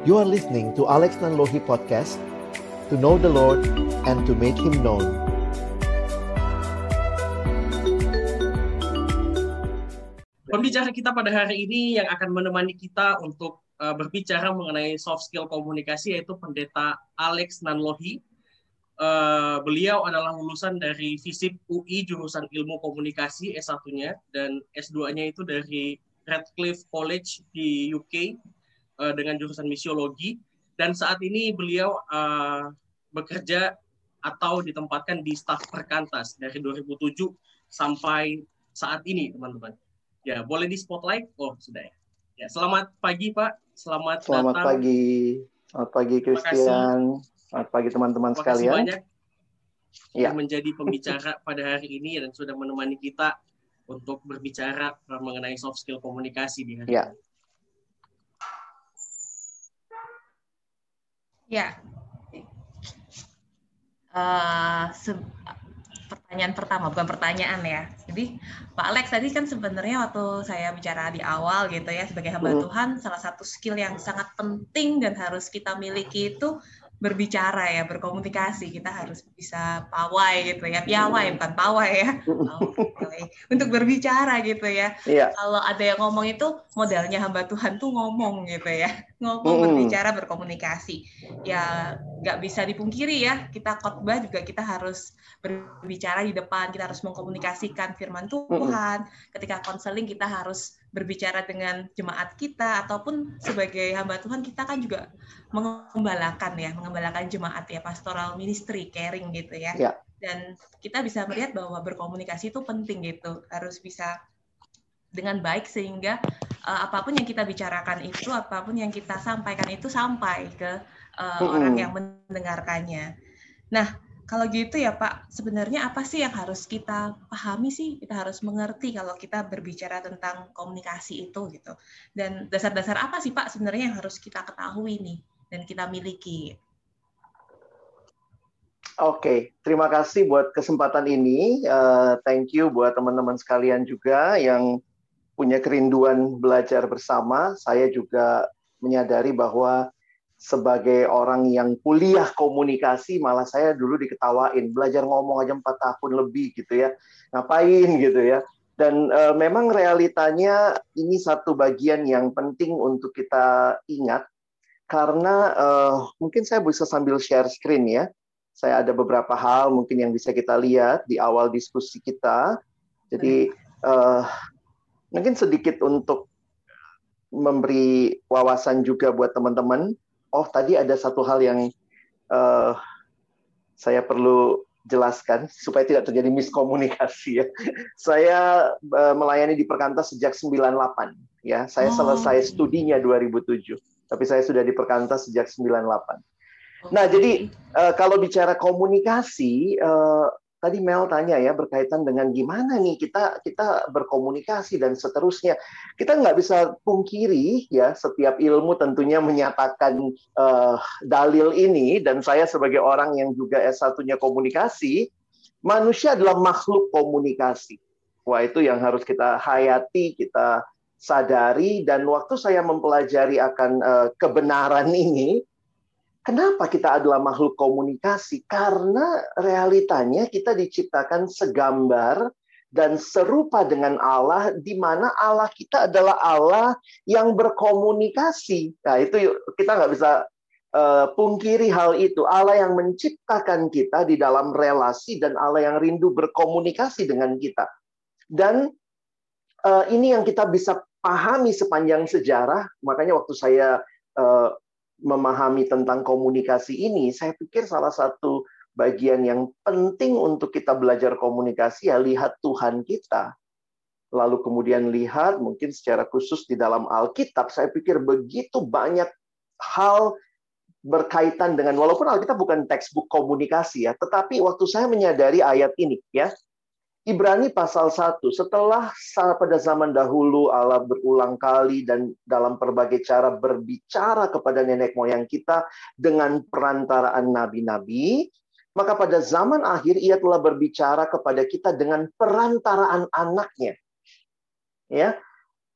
You are listening to Alex Nanlohi Podcast To know the Lord and to make Him known Pembicara kita pada hari ini yang akan menemani kita untuk uh, berbicara mengenai soft skill komunikasi yaitu pendeta Alex Nanlohi. Uh, beliau adalah lulusan dari FISIP UI jurusan Ilmu Komunikasi S1-nya dan S2-nya itu dari Radcliffe College di UK uh, dengan jurusan misiologi dan saat ini beliau uh, bekerja atau ditempatkan di staf perkantas dari 2007 sampai saat ini teman-teman. Ya, boleh di spotlight? Oh, sudah ya. Ya, selamat pagi Pak. Selamat, selamat datang. pagi. Selamat pagi Christian. Selamat pagi teman-teman sekalian. Banyak ya. menjadi pembicara pada hari ini dan sudah menemani kita untuk berbicara mengenai soft skill komunikasi di hari ya. ini. Ya. Uh, pertanyaan pertama, bukan pertanyaan ya. Jadi Pak Alex tadi kan sebenarnya waktu saya bicara di awal gitu ya sebagai hamba hmm. Tuhan, salah satu skill yang sangat penting dan harus kita miliki itu berbicara ya, berkomunikasi. Kita harus bisa pawai gitu ya, piawai bukan pawai ya. Untuk berbicara gitu ya. Iya. Kalau ada yang ngomong itu modalnya hamba Tuhan tuh ngomong gitu ya. Ngomong, hmm. berbicara, berkomunikasi. Ya nggak bisa dipungkiri ya, kita khotbah juga kita harus berbicara di depan, kita harus mengkomunikasikan firman Tuhan. Ketika konseling kita harus berbicara dengan jemaat kita ataupun sebagai hamba Tuhan kita kan juga mengembalakan ya, mengembalakan jemaat ya, pastoral ministry, caring gitu ya. ya. Dan kita bisa melihat bahwa berkomunikasi itu penting gitu, harus bisa dengan baik sehingga uh, apa pun yang kita bicarakan itu, apa pun yang kita sampaikan itu sampai ke uh, hmm. orang yang mendengarkannya. Nah, kalau gitu ya Pak, sebenarnya apa sih yang harus kita pahami sih? Kita harus mengerti kalau kita berbicara tentang komunikasi itu gitu. Dan dasar-dasar apa sih Pak sebenarnya yang harus kita ketahui nih dan kita miliki? Oke, okay. terima kasih buat kesempatan ini. Uh, thank you buat teman-teman sekalian juga yang punya kerinduan belajar bersama. Saya juga menyadari bahwa sebagai orang yang kuliah komunikasi malah saya dulu diketawain belajar ngomong aja empat tahun lebih gitu ya. Ngapain gitu ya? Dan e, memang realitanya ini satu bagian yang penting untuk kita ingat. Karena e, mungkin saya bisa sambil share screen ya. Saya ada beberapa hal mungkin yang bisa kita lihat di awal diskusi kita. Jadi e, mungkin sedikit untuk memberi wawasan juga buat teman-teman oh tadi ada satu hal yang uh, saya perlu jelaskan supaya tidak terjadi miskomunikasi ya. Saya uh, melayani di Perkantas sejak 98 ya. Saya oh. selesai studinya 2007, tapi saya sudah di Perkantas sejak 98. Nah, jadi uh, kalau bicara komunikasi uh, tadi Mel tanya ya berkaitan dengan gimana nih kita kita berkomunikasi dan seterusnya. Kita nggak bisa pungkiri ya setiap ilmu tentunya menyatakan uh, dalil ini dan saya sebagai orang yang juga S1-nya komunikasi, manusia adalah makhluk komunikasi. Wah, itu yang harus kita hayati, kita sadari dan waktu saya mempelajari akan uh, kebenaran ini, Kenapa kita adalah makhluk komunikasi? Karena realitanya kita diciptakan segambar dan serupa dengan Allah, di mana Allah kita adalah Allah yang berkomunikasi. Nah, itu kita nggak bisa uh, pungkiri hal itu. Allah yang menciptakan kita di dalam relasi dan Allah yang rindu berkomunikasi dengan kita. Dan uh, ini yang kita bisa pahami sepanjang sejarah. Makanya waktu saya uh, memahami tentang komunikasi ini, saya pikir salah satu bagian yang penting untuk kita belajar komunikasi ya lihat Tuhan kita. Lalu kemudian lihat mungkin secara khusus di dalam Alkitab, saya pikir begitu banyak hal berkaitan dengan walaupun Alkitab bukan textbook komunikasi ya, tetapi waktu saya menyadari ayat ini ya, Ibrani pasal 1, setelah pada zaman dahulu Allah berulang kali dan dalam berbagai cara berbicara kepada nenek moyang kita dengan perantaraan nabi-nabi, maka pada zaman akhir ia telah berbicara kepada kita dengan perantaraan anaknya. Ya.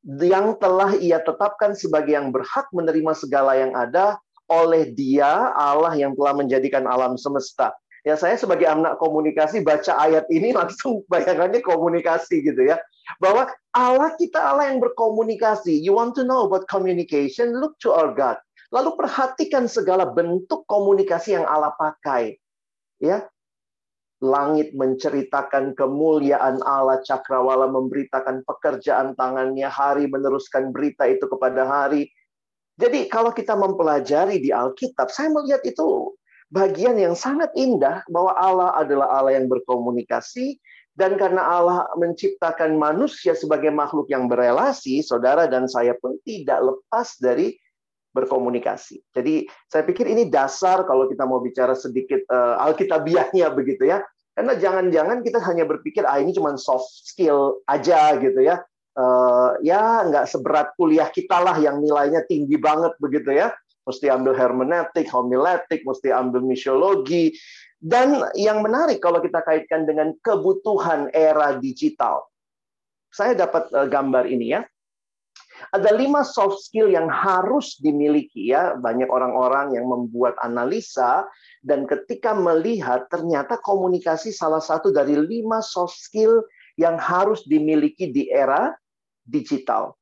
yang telah ia tetapkan sebagai yang berhak menerima segala yang ada oleh dia Allah yang telah menjadikan alam semesta. Ya saya sebagai anak komunikasi baca ayat ini langsung bayangannya komunikasi gitu ya. Bahwa Allah kita Allah yang berkomunikasi. You want to know about communication? Look to our God. Lalu perhatikan segala bentuk komunikasi yang Allah pakai. Ya, Langit menceritakan kemuliaan Allah, cakrawala memberitakan pekerjaan tangannya, hari meneruskan berita itu kepada hari. Jadi kalau kita mempelajari di Alkitab, saya melihat itu bagian yang sangat indah bahwa Allah adalah Allah yang berkomunikasi dan karena Allah menciptakan manusia sebagai makhluk yang berelasi, saudara dan saya pun tidak lepas dari berkomunikasi. Jadi saya pikir ini dasar kalau kita mau bicara sedikit uh, alkitabiahnya begitu ya. Karena jangan-jangan kita hanya berpikir, ah ini cuma soft skill aja gitu ya. Uh, ya nggak seberat kuliah kita lah yang nilainya tinggi banget begitu ya. Mesti ambil hermeneutik, homiletik, mesti ambil misiologi. Dan yang menarik kalau kita kaitkan dengan kebutuhan era digital. Saya dapat uh, gambar ini ya. Ada lima soft skill yang harus dimiliki ya. Banyak orang-orang yang membuat analisa dan ketika melihat ternyata komunikasi salah satu dari lima soft skill yang harus dimiliki di era digital.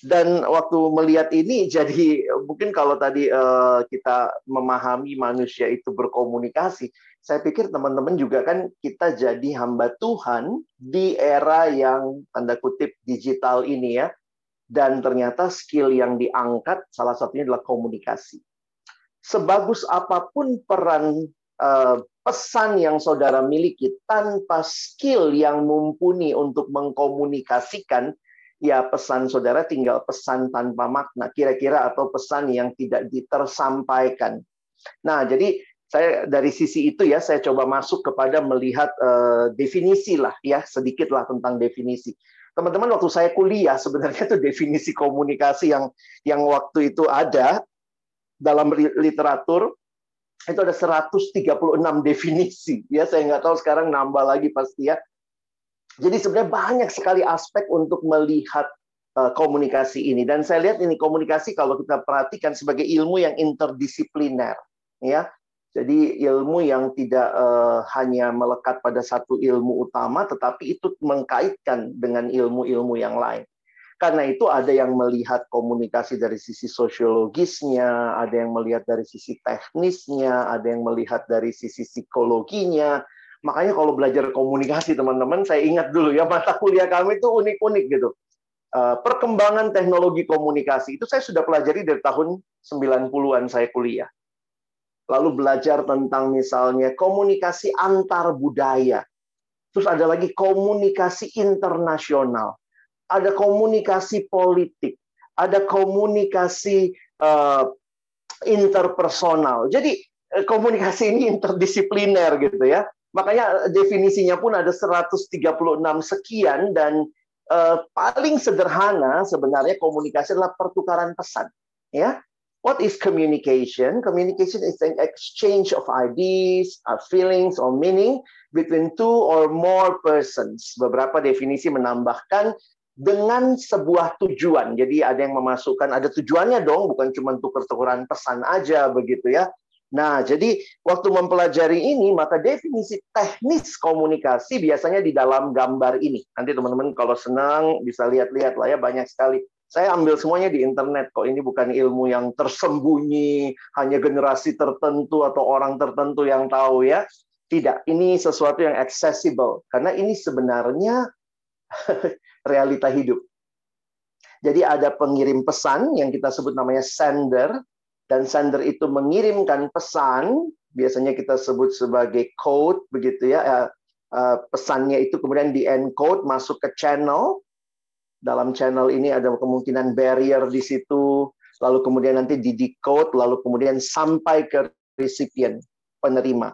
Dan waktu melihat ini jadi mungkin kalau tadi uh, kita memahami manusia itu berkomunikasi, saya pikir teman-teman juga kan kita jadi hamba Tuhan di era yang tanda kutip digital ini ya. Dan ternyata skill yang diangkat salah satunya adalah komunikasi sebagus apa pun peran uh, pesan yang saudara miliki tanpa skill yang mumpuni untuk mengkomunikasikan, ya pesan saudara tinggal pesan tanpa makna, kira-kira atau pesan yang tidak ditersampaikan. Nah, jadi saya dari sisi itu ya saya coba masuk kepada melihat uh, definisi lah ya sedikit lah tentang definisi. Teman-teman waktu saya kuliah sebenarnya itu definisi komunikasi yang yang waktu itu ada dalam literatur itu ada 136 definisi. Ya, saya nggak tahu sekarang nambah lagi pasti ya. Jadi sebenarnya banyak sekali aspek untuk melihat uh, komunikasi ini. Dan saya lihat ini komunikasi kalau kita perhatikan sebagai ilmu yang interdisipliner, ya. Jadi ilmu yang tidak uh, hanya melekat pada satu ilmu utama, tetapi itu mengkaitkan dengan ilmu-ilmu yang lain. Karena itu ada yang melihat komunikasi dari sisi sosiologisnya, ada yang melihat dari sisi teknisnya, ada yang melihat dari sisi psikologinya. Makanya kalau belajar komunikasi teman-teman, saya ingat dulu ya mata kuliah kami itu unik-unik gitu. Eh, perkembangan teknologi komunikasi itu saya sudah pelajari dari tahun 90-an saya kuliah. Lalu belajar tentang misalnya komunikasi antar budaya. Terus ada lagi komunikasi internasional ada komunikasi politik, ada komunikasi uh, interpersonal. Jadi eh, komunikasi ini interdisipliner gitu ya. Makanya eh, definisinya pun ada 136 sekian dan uh, paling sederhana sebenarnya komunikasi adalah pertukaran pesan, ya. What is communication? Communication is an exchange of ideas, of feelings, or meaning between two or more persons. Beberapa definisi menambahkan dengan sebuah tujuan. Jadi ada yang memasukkan ada tujuannya dong, bukan cuma tuker-tukeran pesan aja begitu ya. Nah, jadi waktu mempelajari ini maka definisi teknis komunikasi biasanya di dalam gambar ini. Nanti teman-teman kalau senang bisa lihat-lihat lah ya banyak sekali. Saya ambil semuanya di internet kok. Ini bukan ilmu yang tersembunyi, hanya generasi tertentu atau orang tertentu yang tahu ya. Tidak, ini sesuatu yang accessible karena ini sebenarnya realita hidup. Jadi ada pengirim pesan yang kita sebut namanya sender dan sender itu mengirimkan pesan, biasanya kita sebut sebagai code begitu ya. Eh, eh, pesannya itu kemudian di encode masuk ke channel. Dalam channel ini ada kemungkinan barrier di situ, lalu kemudian nanti di decode, lalu kemudian sampai ke recipient penerima.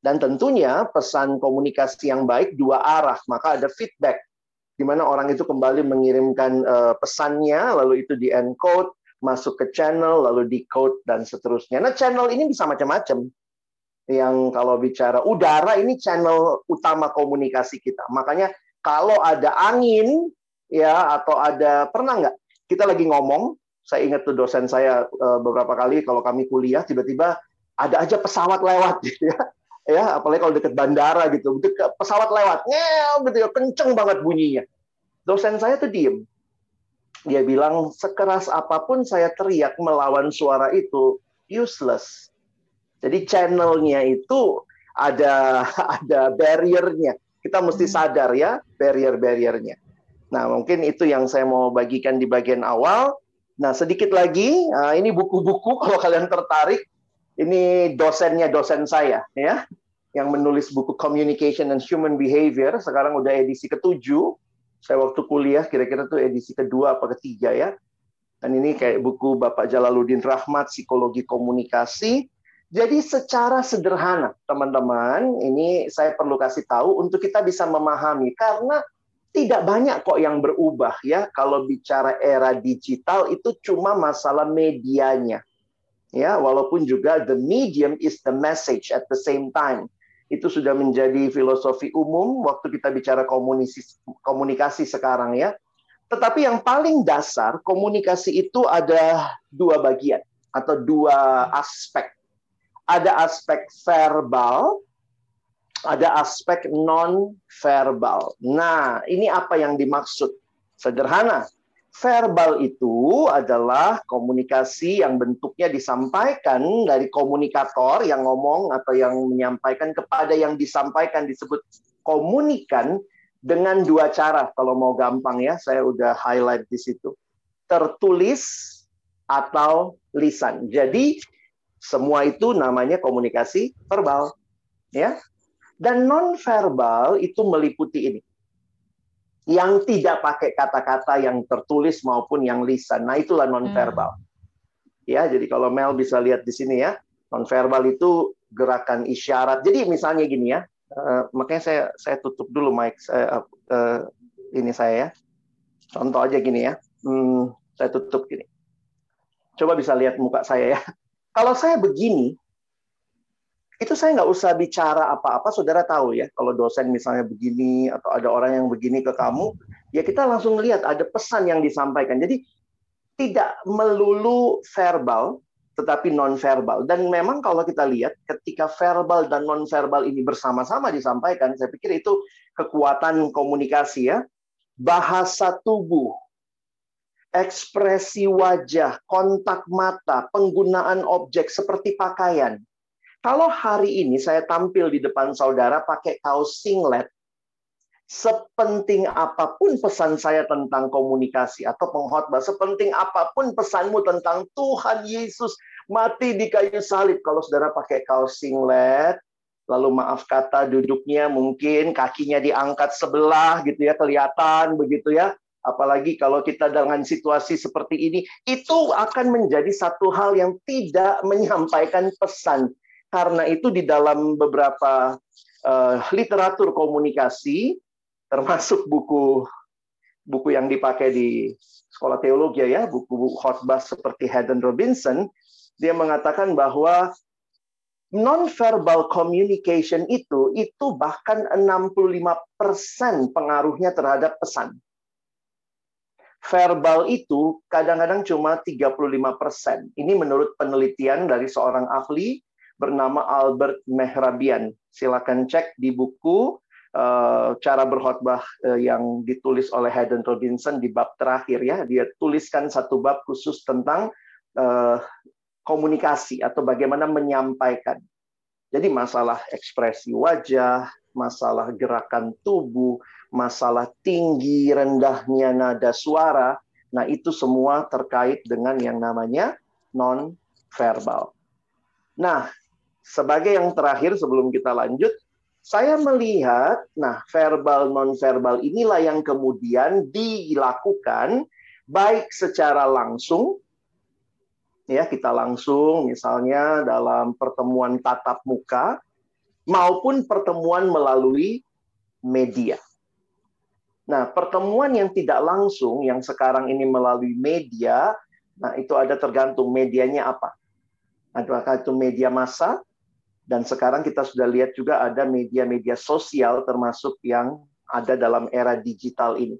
Dan tentunya pesan komunikasi yang baik dua arah, maka ada feedback di mana orang itu kembali mengirimkan uh, pesannya, lalu itu di encode, masuk ke channel, lalu decode dan seterusnya. Nah, channel ini bisa macam-macam. Yang kalau bicara udara ini channel utama komunikasi kita. Makanya kalau ada angin, ya atau ada pernah nggak kita lagi ngomong saya ingat tuh dosen saya uh, beberapa kali kalau kami kuliah tiba-tiba ada aja pesawat lewat gitu ya ya apalagi kalau deket bandara gitu pesawat lewat ngel gitu ya kenceng banget bunyinya dosen saya tuh diem dia bilang sekeras apa pun saya teriak melawan suara itu useless. Jadi channelnya itu ada ada barriernya. Kita mesti hmm. sadar ya barrier-barriernya. Nah mungkin itu yang saya mau bagikan di bagian awal. Nah sedikit lagi, nah, ini buku-buku kalau kalian tertarik, ini dosennya dosen saya ya, yang menulis buku Communication and Human Behavior. Sekarang udah edisi ketujuh saya waktu kuliah kira-kira tuh edisi kedua apa ketiga ya. Dan ini kayak buku Bapak Jalaluddin Rahmat Psikologi Komunikasi. Jadi secara sederhana, teman-teman, ini saya perlu kasih tahu untuk kita bisa memahami karena tidak banyak kok yang berubah ya. Kalau bicara era digital itu cuma masalah medianya. Ya, walaupun juga the medium is the message at the same time itu sudah menjadi filosofi umum waktu kita bicara komunikasi, komunikasi sekarang ya. Tetapi yang paling dasar komunikasi itu ada dua bagian atau dua aspek. Ada aspek verbal, ada aspek non verbal. Nah, ini apa yang dimaksud? Sederhana verbal itu adalah komunikasi yang bentuknya disampaikan dari komunikator yang ngomong atau yang menyampaikan kepada yang disampaikan disebut komunikan dengan dua cara kalau mau gampang ya. Saya udah highlight di situ. Tertulis atau lisan. Jadi semua itu namanya komunikasi verbal ya. Dan non verbal itu meliputi ini yang tidak pakai kata-kata yang tertulis maupun yang lisan. Nah, itulah nonverbal. Hmm. Ya, jadi kalau Mel bisa lihat di sini ya, nonverbal itu gerakan isyarat. Jadi misalnya gini ya, uh, makanya saya saya tutup dulu mic saya, uh, ini saya ya. Contoh aja gini ya, hmm, saya tutup gini. Coba bisa lihat muka saya ya. Kalau saya begini, itu saya nggak usah bicara apa-apa, saudara tahu ya. Kalau dosen misalnya begini atau ada orang yang begini ke kamu, ya kita langsung lihat ada pesan yang disampaikan. Jadi tidak melulu verbal, tetapi non verbal. Dan memang kalau kita lihat ketika verbal dan non verbal ini bersama-sama disampaikan, saya pikir itu kekuatan komunikasi ya. Bahasa tubuh, ekspresi wajah, kontak mata, penggunaan objek seperti pakaian kalau hari ini saya tampil di depan saudara pakai kaos singlet, sepenting apa pun pesan saya tentang komunikasi atau pengkhotbah, sepenting apa pun pesanmu tentang Tuhan Yesus mati di kayu salib, kalau saudara pakai kaos singlet, lalu maaf kata duduknya mungkin kakinya diangkat sebelah gitu ya, kelihatan begitu ya, apalagi kalau kita dengan situasi seperti ini, itu akan menjadi satu hal yang tidak menyampaikan pesan karena itu di dalam beberapa uh, literatur komunikasi, termasuk buku buku yang dipakai di sekolah teologi ya, buku-buku khotbah seperti Haddon Robinson, dia mengatakan bahwa non-verbal communication itu itu bahkan 65% pengaruhnya terhadap pesan. Verbal itu kadang-kadang cuma 35%. Ini menurut penelitian dari seorang ahli bernama Albert Mehrabian. Silakan cek di buku uh, cara berkhotbah uh, yang ditulis oleh Hayden Robinson di bab terakhir ya. Dia tuliskan satu bab khusus tentang uh, komunikasi atau bagaimana menyampaikan. Jadi masalah ekspresi wajah, masalah gerakan tubuh, masalah tinggi rendahnya nada suara, nah itu semua terkait dengan yang namanya non verbal. Nah, sebagai yang terakhir sebelum kita lanjut, saya melihat, nah verbal non-verbal inilah yang kemudian dilakukan baik secara langsung, ya kita langsung misalnya dalam pertemuan tatap muka, maupun pertemuan melalui media. Nah, pertemuan yang tidak langsung, yang sekarang ini melalui media, nah itu ada tergantung medianya apa. Apakah itu media massa, dan sekarang kita sudah lihat juga ada media-media sosial termasuk yang ada dalam era digital ini.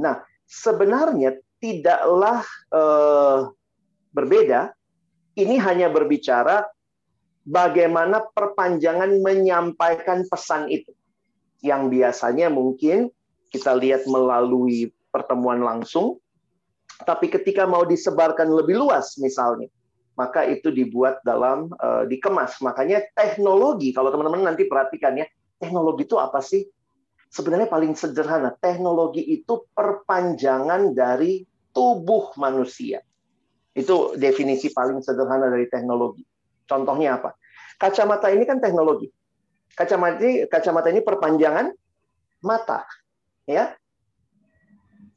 Nah, sebenarnya tidaklah uh, berbeda. Ini hanya berbicara bagaimana perpanjangan menyampaikan pesan itu. Yang biasanya mungkin kita lihat melalui pertemuan langsung, tapi ketika mau disebarkan lebih luas misalnya, maka itu dibuat dalam uh, dikemas. Makanya teknologi, kalau teman-teman nanti perhatikan ya, teknologi itu apa sih? Sebenarnya paling sederhana, teknologi itu perpanjangan dari tubuh manusia. Itu definisi paling sederhana dari teknologi. Contohnya apa? Kacamata ini kan teknologi. Kacamata ini, kacamata ini perpanjangan mata, ya.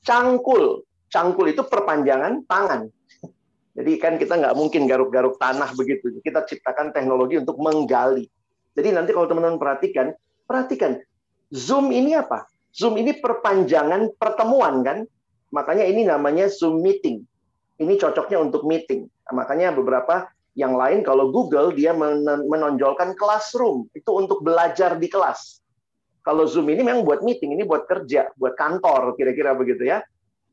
Cangkul, cangkul itu perpanjangan tangan. Jadi kan kita nggak mungkin garuk-garuk tanah begitu. Kita ciptakan teknologi untuk menggali. Jadi nanti kalau teman-teman perhatikan, perhatikan Zoom ini apa? Zoom ini perpanjangan pertemuan kan? Makanya ini namanya Zoom meeting. Ini cocoknya untuk meeting. Makanya beberapa yang lain kalau Google dia menonjolkan classroom itu untuk belajar di kelas. Kalau Zoom ini memang buat meeting, ini buat kerja, buat kantor kira-kira begitu ya.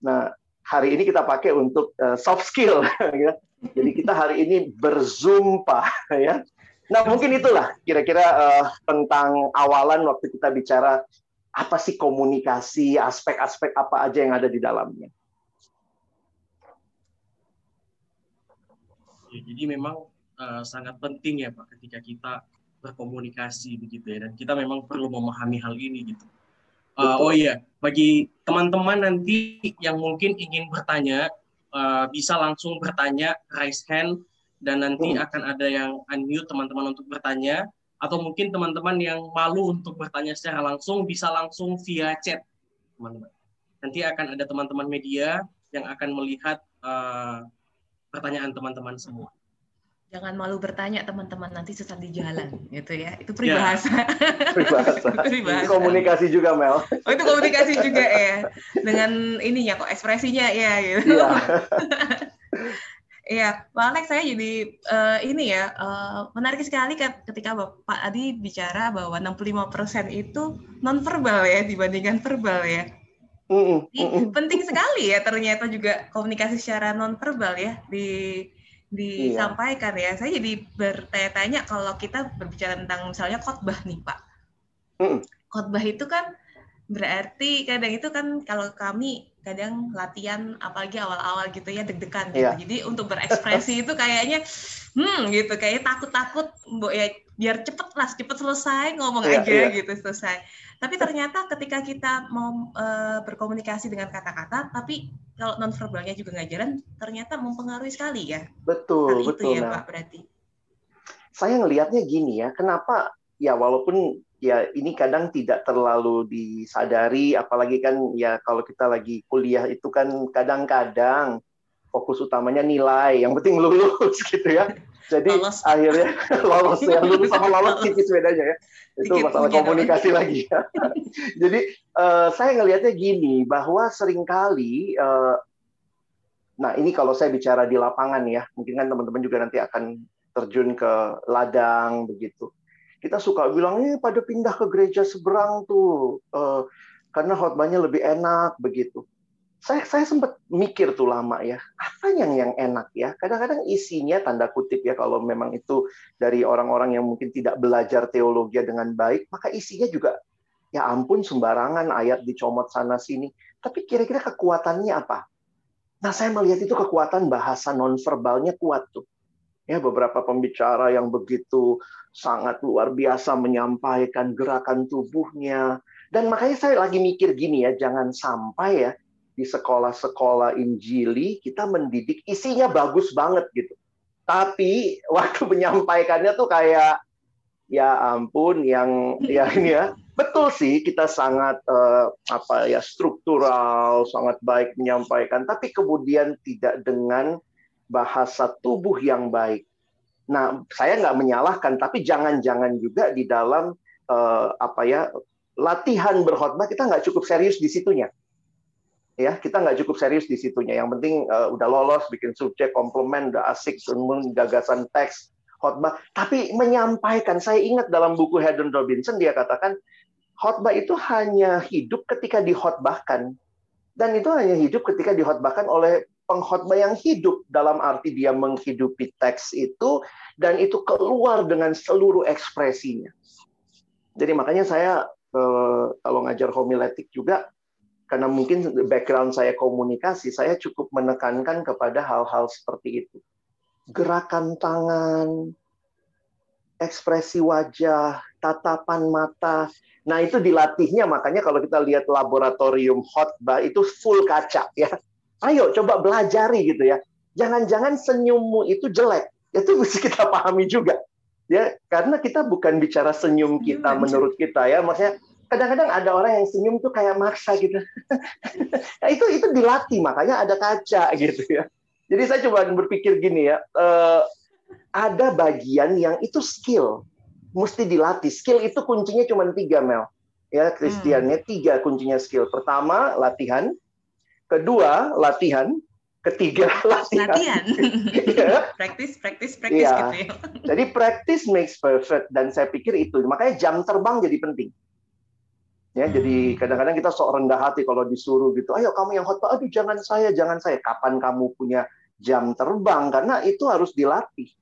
Nah, hari ini kita pakai untuk uh, soft skill. ya. Jadi kita hari ini berzoom ya. Nah mungkin itulah kira-kira uh, tentang awalan waktu kita bicara apa sih komunikasi, aspek-aspek apa aja yang ada di dalamnya. Ya, jadi memang uh, sangat penting ya Pak ketika kita berkomunikasi begitu ya dan kita memang perlu memahami hal ini gitu. Uh, oh iya, bagi teman-teman nanti yang mungkin ingin bertanya, uh, bisa langsung bertanya, raise hand, dan nanti hmm. akan ada yang unmute teman-teman untuk bertanya. Atau mungkin teman-teman yang malu untuk bertanya secara langsung, bisa langsung via chat, teman-teman. Nanti akan ada teman-teman media yang akan melihat uh, pertanyaan teman-teman semua jangan malu bertanya teman-teman nanti sesat di jalan gitu ya itu peribahasa ya. peribahasa. peribahasa komunikasi juga Mel oh itu komunikasi juga ya dengan ininya kok ekspresinya ya gitu ya. Iya, Pak Alex, saya jadi uh, ini ya uh, menarik sekali ketika Bapak Adi bicara bahwa 65% itu non verbal ya dibandingkan verbal ya. Mm -mm. penting sekali ya ternyata juga komunikasi secara non verbal ya di disampaikan iya. ya. Saya jadi bertanya-tanya kalau kita berbicara tentang misalnya khotbah nih Pak. Mm. Khotbah itu kan berarti kadang itu kan kalau kami kadang latihan apalagi awal-awal gitu ya deg-degan gitu. Yeah. Jadi untuk berekspresi itu kayaknya hmm gitu kayak takut-takut ya biar cepet lah cepet selesai ngomong yeah, aja yeah. gitu selesai. Tapi ternyata ketika kita mau uh, berkomunikasi dengan kata-kata, tapi kalau non verbalnya juga nggak jalan, ternyata mempengaruhi sekali ya. Betul, Hal betul. Itu ya, nah. Pak, berarti. Saya ngelihatnya gini ya, kenapa ya walaupun ya ini kadang tidak terlalu disadari, apalagi kan ya kalau kita lagi kuliah itu kan kadang-kadang fokus utamanya nilai, yang penting lulus gitu ya. Jadi lolos. akhirnya lolos ya, lulus sama lolos tipis bedanya ya. Itu Dikit masalah komunikasi dong. lagi ya. Jadi uh, saya ngelihatnya gini bahwa sering kali uh, nah ini kalau saya bicara di lapangan ya, mungkin kan teman-teman juga nanti akan terjun ke ladang begitu. Kita suka bilang ini pada pindah ke gereja seberang tuh uh, karena khotbahnya lebih enak begitu. Saya saya sempat mikir tuh lama ya apa yang yang enak ya? Kadang-kadang isinya tanda kutip ya kalau memang itu dari orang-orang yang mungkin tidak belajar teologi dengan baik maka isinya juga ya ampun sembarangan ayat dicomot sana sini. Tapi kira-kira kekuatannya apa? Nah saya melihat itu kekuatan bahasa nonverbalnya kuat tuh ya beberapa pembicara yang begitu sangat luar biasa menyampaikan gerakan tubuhnya. Dan makanya saya lagi mikir gini ya jangan sampai ya di sekolah-sekolah Injili kita mendidik isinya bagus banget gitu. Tapi waktu menyampaikannya tuh kayak ya ampun yang ya ini ya. Betul sih kita sangat uh, apa ya struktural sangat baik menyampaikan. Tapi kemudian tidak dengan bahasa tubuh yang baik. Nah saya nggak menyalahkan tapi jangan-jangan juga di dalam uh, apa ya latihan berkhotbah kita nggak cukup serius di situnya ya kita nggak cukup serius di situnya. Yang penting uh, udah lolos, bikin subjek, komplement, udah asik, gagasan teks, khotbah. Tapi menyampaikan, saya ingat dalam buku Haddon Robinson dia katakan khotbah itu hanya hidup ketika dikhotbahkan. Dan itu hanya hidup ketika dihotbahkan oleh pengkhotbah yang hidup dalam arti dia menghidupi teks itu dan itu keluar dengan seluruh ekspresinya. Jadi makanya saya eh, kalau ngajar homiletik juga karena mungkin background saya komunikasi, saya cukup menekankan kepada hal-hal seperti itu. Gerakan tangan, ekspresi wajah, tatapan mata. Nah, itu dilatihnya makanya kalau kita lihat laboratorium khotbah itu full kaca ya Ayo coba belajari gitu ya. Jangan-jangan senyummu itu jelek. Itu mesti kita pahami juga. Ya, karena kita bukan bicara senyum kita menurut kita ya. Maksudnya kadang-kadang ada orang yang senyum tuh kayak maksa gitu. nah, itu itu dilatih makanya ada kaca gitu ya. Jadi saya coba berpikir gini ya, uh, ada bagian yang itu skill, mesti dilatih. Skill itu kuncinya cuma tiga Mel, ya Kristiannya hmm. tiga kuncinya skill. Pertama latihan, kedua latihan, ketiga latihan. Latihan. practice, practice ya. gitu ya. Jadi practice makes perfect dan saya pikir itu. Makanya jam terbang jadi penting. Ya, hmm. jadi kadang-kadang kita sok rendah hati kalau disuruh gitu. Ayo kamu yang khotbah, aduh jangan saya, jangan saya. Kapan kamu punya jam terbang? Karena itu harus dilatih.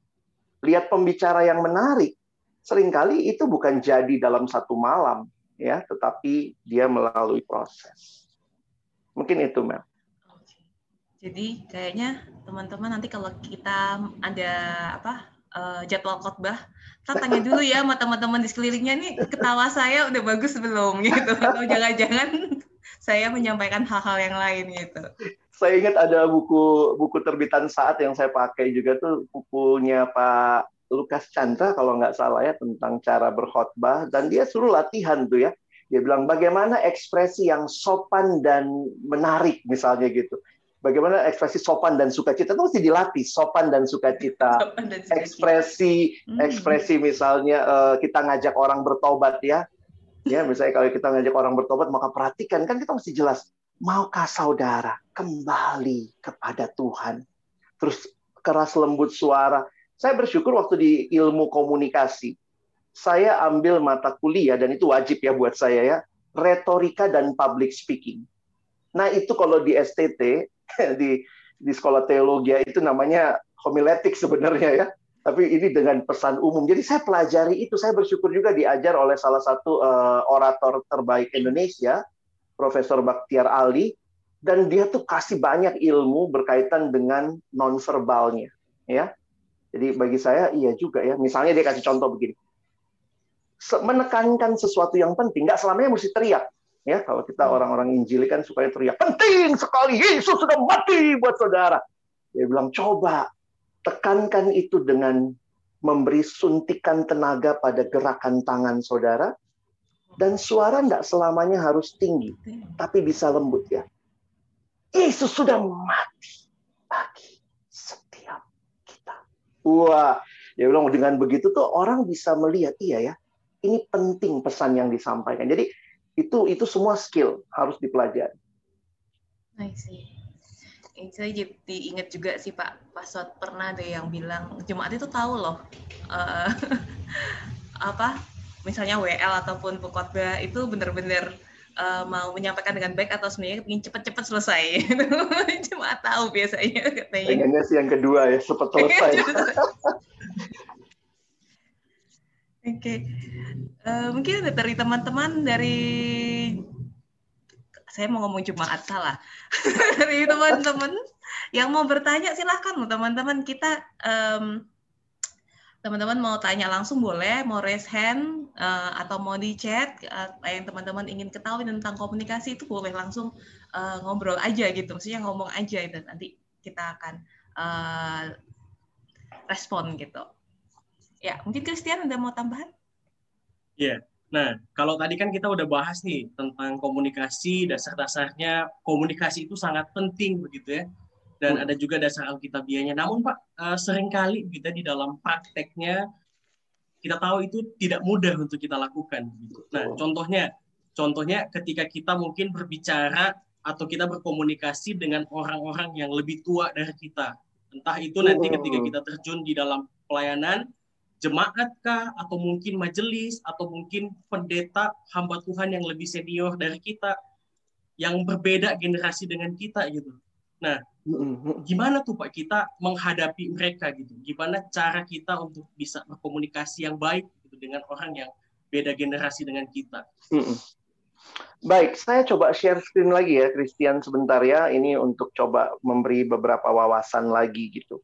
Lihat pembicara yang menarik. Seringkali itu bukan jadi dalam satu malam, ya, tetapi dia melalui proses. Mungkin itu, Mel. Jadi kayaknya teman-teman nanti kalau kita ada apa uh, jadwal khotbah, kita tanya dulu ya sama teman-teman di sekelilingnya nih ketawa saya udah bagus belum? Gitu. Atau jangan-jangan saya menyampaikan hal-hal yang lain gitu. Saya ingat ada buku buku terbitan saat yang saya pakai juga tuh bukunya Pak Lukas Chandra kalau nggak salah ya tentang cara berkhotbah. Dan dia suruh latihan tuh ya dia bilang bagaimana ekspresi yang sopan dan menarik misalnya gitu. Bagaimana ekspresi sopan dan sukacita itu mesti dilatih. Sopan dan sukacita. Sopan dan Ekspresi hmm. ekspresi misalnya uh, kita ngajak orang bertobat ya. Ya, misalnya kalau kita ngajak orang bertobat maka perhatikan kan kita mesti jelas maukah saudara kembali kepada Tuhan. Terus keras lembut suara. Saya bersyukur waktu di ilmu komunikasi saya ambil mata kuliah dan itu wajib ya buat saya ya, retorika dan public speaking. Nah, itu kalau di STT di di sekolah teologi itu namanya homiletik sebenarnya ya. Tapi ini dengan pesan umum. Jadi saya pelajari itu, saya bersyukur juga diajar oleh salah satu uh, orator terbaik Indonesia, Profesor Baktiar Ali, dan dia tuh kasih banyak ilmu berkaitan dengan nonverbalnya, ya. Jadi bagi saya iya juga ya. Misalnya dia kasih contoh begini menekankan sesuatu yang penting, nggak selamanya mesti teriak. Ya, kalau kita hmm. orang-orang Injil kan supaya teriak, penting sekali Yesus sudah mati buat saudara. Dia bilang, coba tekankan itu dengan memberi suntikan tenaga pada gerakan tangan saudara, dan suara nggak selamanya harus tinggi, tapi bisa lembut ya. Yesus sudah mati bagi setiap kita. Wah, dia bilang dengan begitu tuh orang bisa melihat, iya ya, ini penting pesan yang disampaikan. Jadi itu itu semua skill harus dipelajari. I see. Saya jadi ingat juga sih Pak Pasot pernah ada yang bilang jemaat itu tahu loh uh, apa misalnya WL ataupun pekotbah itu benar-benar uh, mau menyampaikan dengan baik atau sebenarnya ingin cepat-cepat selesai. Cuma tahu biasanya katanya. Pengennya sih yang kedua ya, cepat selesai. Oke, okay. uh, eh, mungkin dari teman-teman dari saya mau ngomong jemaat salah. Dari teman-teman yang mau bertanya silahkan teman-teman. Kita um, teman-teman mau tanya langsung boleh mau raise hand uh, atau mau di chat uh, yang teman-teman ingin ketahui tentang komunikasi itu boleh langsung uh, ngobrol aja gitu. Maksudnya ngomong aja dan nanti kita akan uh, respon gitu Ya, mungkin Christian ada mau tambahan? Iya. Yeah. Nah, kalau tadi kan kita udah bahas nih tentang komunikasi, dasar-dasarnya komunikasi itu sangat penting begitu ya. Dan hmm. ada juga dasar alkitabiahnya. Namun Pak, uh, sering kali kita di dalam prakteknya kita tahu itu tidak mudah untuk kita lakukan. Gitu. Nah, contohnya, contohnya ketika kita mungkin berbicara atau kita berkomunikasi dengan orang-orang yang lebih tua dari kita. Entah itu nanti ketika kita terjun di dalam pelayanan, jemaat kah atau mungkin majelis atau mungkin pendeta hamba Tuhan yang lebih senior dari kita yang berbeda generasi dengan kita gitu. Nah, gimana tuh Pak kita menghadapi mereka gitu? Gimana cara kita untuk bisa berkomunikasi yang baik gitu dengan orang yang beda generasi dengan kita? Baik, saya coba share screen lagi ya, Christian sebentar ya. Ini untuk coba memberi beberapa wawasan lagi gitu.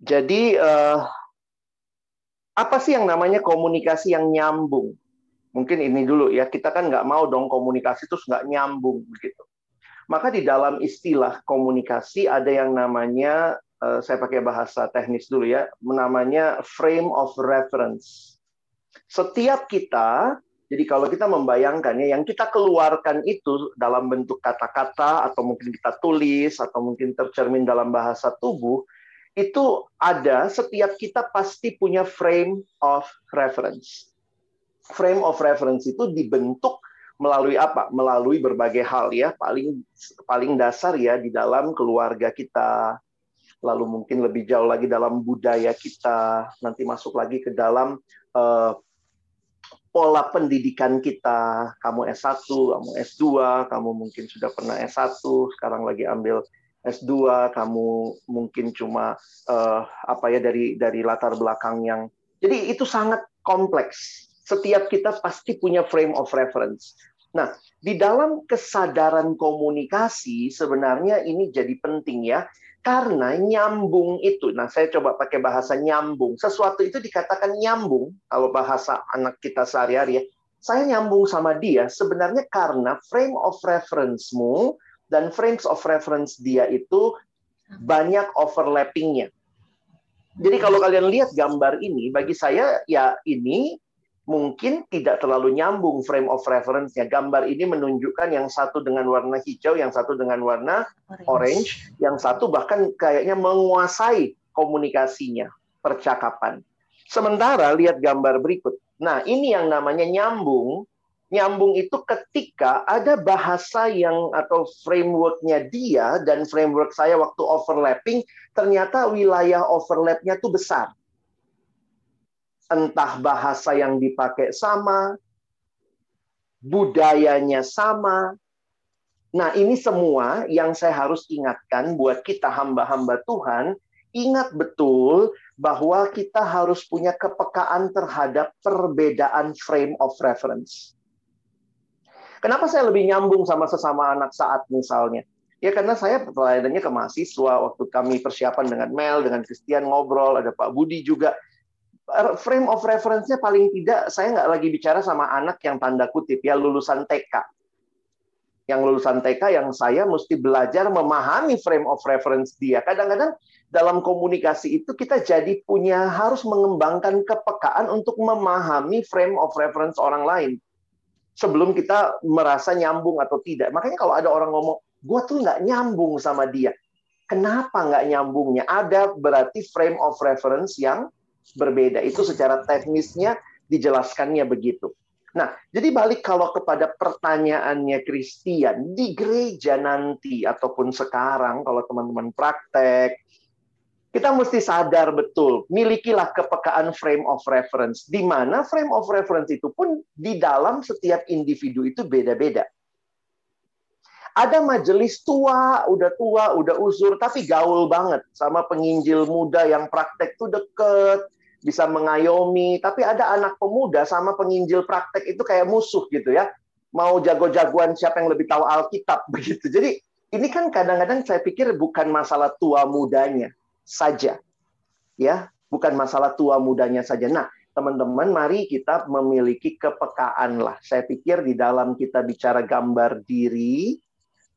Jadi uh, apa sih yang namanya komunikasi yang nyambung? Mungkin ini dulu ya, kita kan nggak mau dong komunikasi terus nggak nyambung begitu. Maka di dalam istilah komunikasi ada yang namanya, uh, saya pakai bahasa teknis dulu ya, namanya frame of reference. Setiap kita jadi kalau kita membayangkannya, yang kita keluarkan itu dalam bentuk kata-kata atau mungkin kita tulis atau mungkin tercermin dalam bahasa tubuh, itu ada setiap kita pasti punya frame of reference. Frame of reference itu dibentuk melalui apa? Melalui berbagai hal ya. Paling paling dasar ya di dalam keluarga kita, lalu mungkin lebih jauh lagi dalam budaya kita, nanti masuk lagi ke dalam uh, pola pendidikan kita. Kamu S1, kamu S2, kamu mungkin sudah pernah S1, sekarang lagi ambil S2, kamu mungkin cuma uh, apa ya dari dari latar belakang yang jadi itu sangat kompleks. Setiap kita pasti punya frame of reference. Nah, di dalam kesadaran komunikasi sebenarnya ini jadi penting ya. Karena nyambung itu, nah saya coba pakai bahasa nyambung. Sesuatu itu dikatakan nyambung, kalau bahasa anak kita sehari-hari ya. Saya nyambung sama dia sebenarnya karena frame of reference-mu dan frames of reference dia itu banyak overlappingnya. Jadi kalau kalian lihat gambar ini, bagi saya ya ini mungkin tidak terlalu nyambung frame of reference-nya. Gambar ini menunjukkan yang satu dengan warna hijau, yang satu dengan warna orange, orange yang satu bahkan kayaknya menguasai komunikasinya, percakapan. Sementara lihat gambar berikut. Nah, ini yang namanya nyambung. Nyambung itu ketika ada bahasa yang atau framework-nya dia dan framework saya waktu overlapping, ternyata wilayah overlap-nya tuh besar entah bahasa yang dipakai sama, budayanya sama. Nah, ini semua yang saya harus ingatkan buat kita hamba-hamba Tuhan, ingat betul bahwa kita harus punya kepekaan terhadap perbedaan frame of reference. Kenapa saya lebih nyambung sama sesama anak saat misalnya? Ya karena saya pelayanannya ke mahasiswa, waktu kami persiapan dengan Mel, dengan Christian ngobrol, ada Pak Budi juga frame of reference-nya paling tidak saya nggak lagi bicara sama anak yang tanda kutip ya lulusan TK. Yang lulusan TK yang saya mesti belajar memahami frame of reference dia. Kadang-kadang dalam komunikasi itu kita jadi punya harus mengembangkan kepekaan untuk memahami frame of reference orang lain. Sebelum kita merasa nyambung atau tidak. Makanya kalau ada orang ngomong, gue tuh nggak nyambung sama dia. Kenapa nggak nyambungnya? Ada berarti frame of reference yang berbeda. Itu secara teknisnya dijelaskannya begitu. Nah, jadi balik kalau kepada pertanyaannya Christian, di gereja nanti ataupun sekarang kalau teman-teman praktek, kita mesti sadar betul, milikilah kepekaan frame of reference, di mana frame of reference itu pun di dalam setiap individu itu beda-beda. Ada majelis tua, udah tua, udah uzur, tapi gaul banget sama penginjil muda yang praktek tuh deket, bisa mengayomi, tapi ada anak pemuda sama penginjil praktek itu kayak musuh gitu ya. Mau jago-jagoan siapa yang lebih tahu Alkitab begitu. Jadi ini kan kadang-kadang saya pikir bukan masalah tua mudanya saja. Ya, bukan masalah tua mudanya saja. Nah, teman-teman, mari kita memiliki kepekaan lah. Saya pikir di dalam kita bicara gambar diri,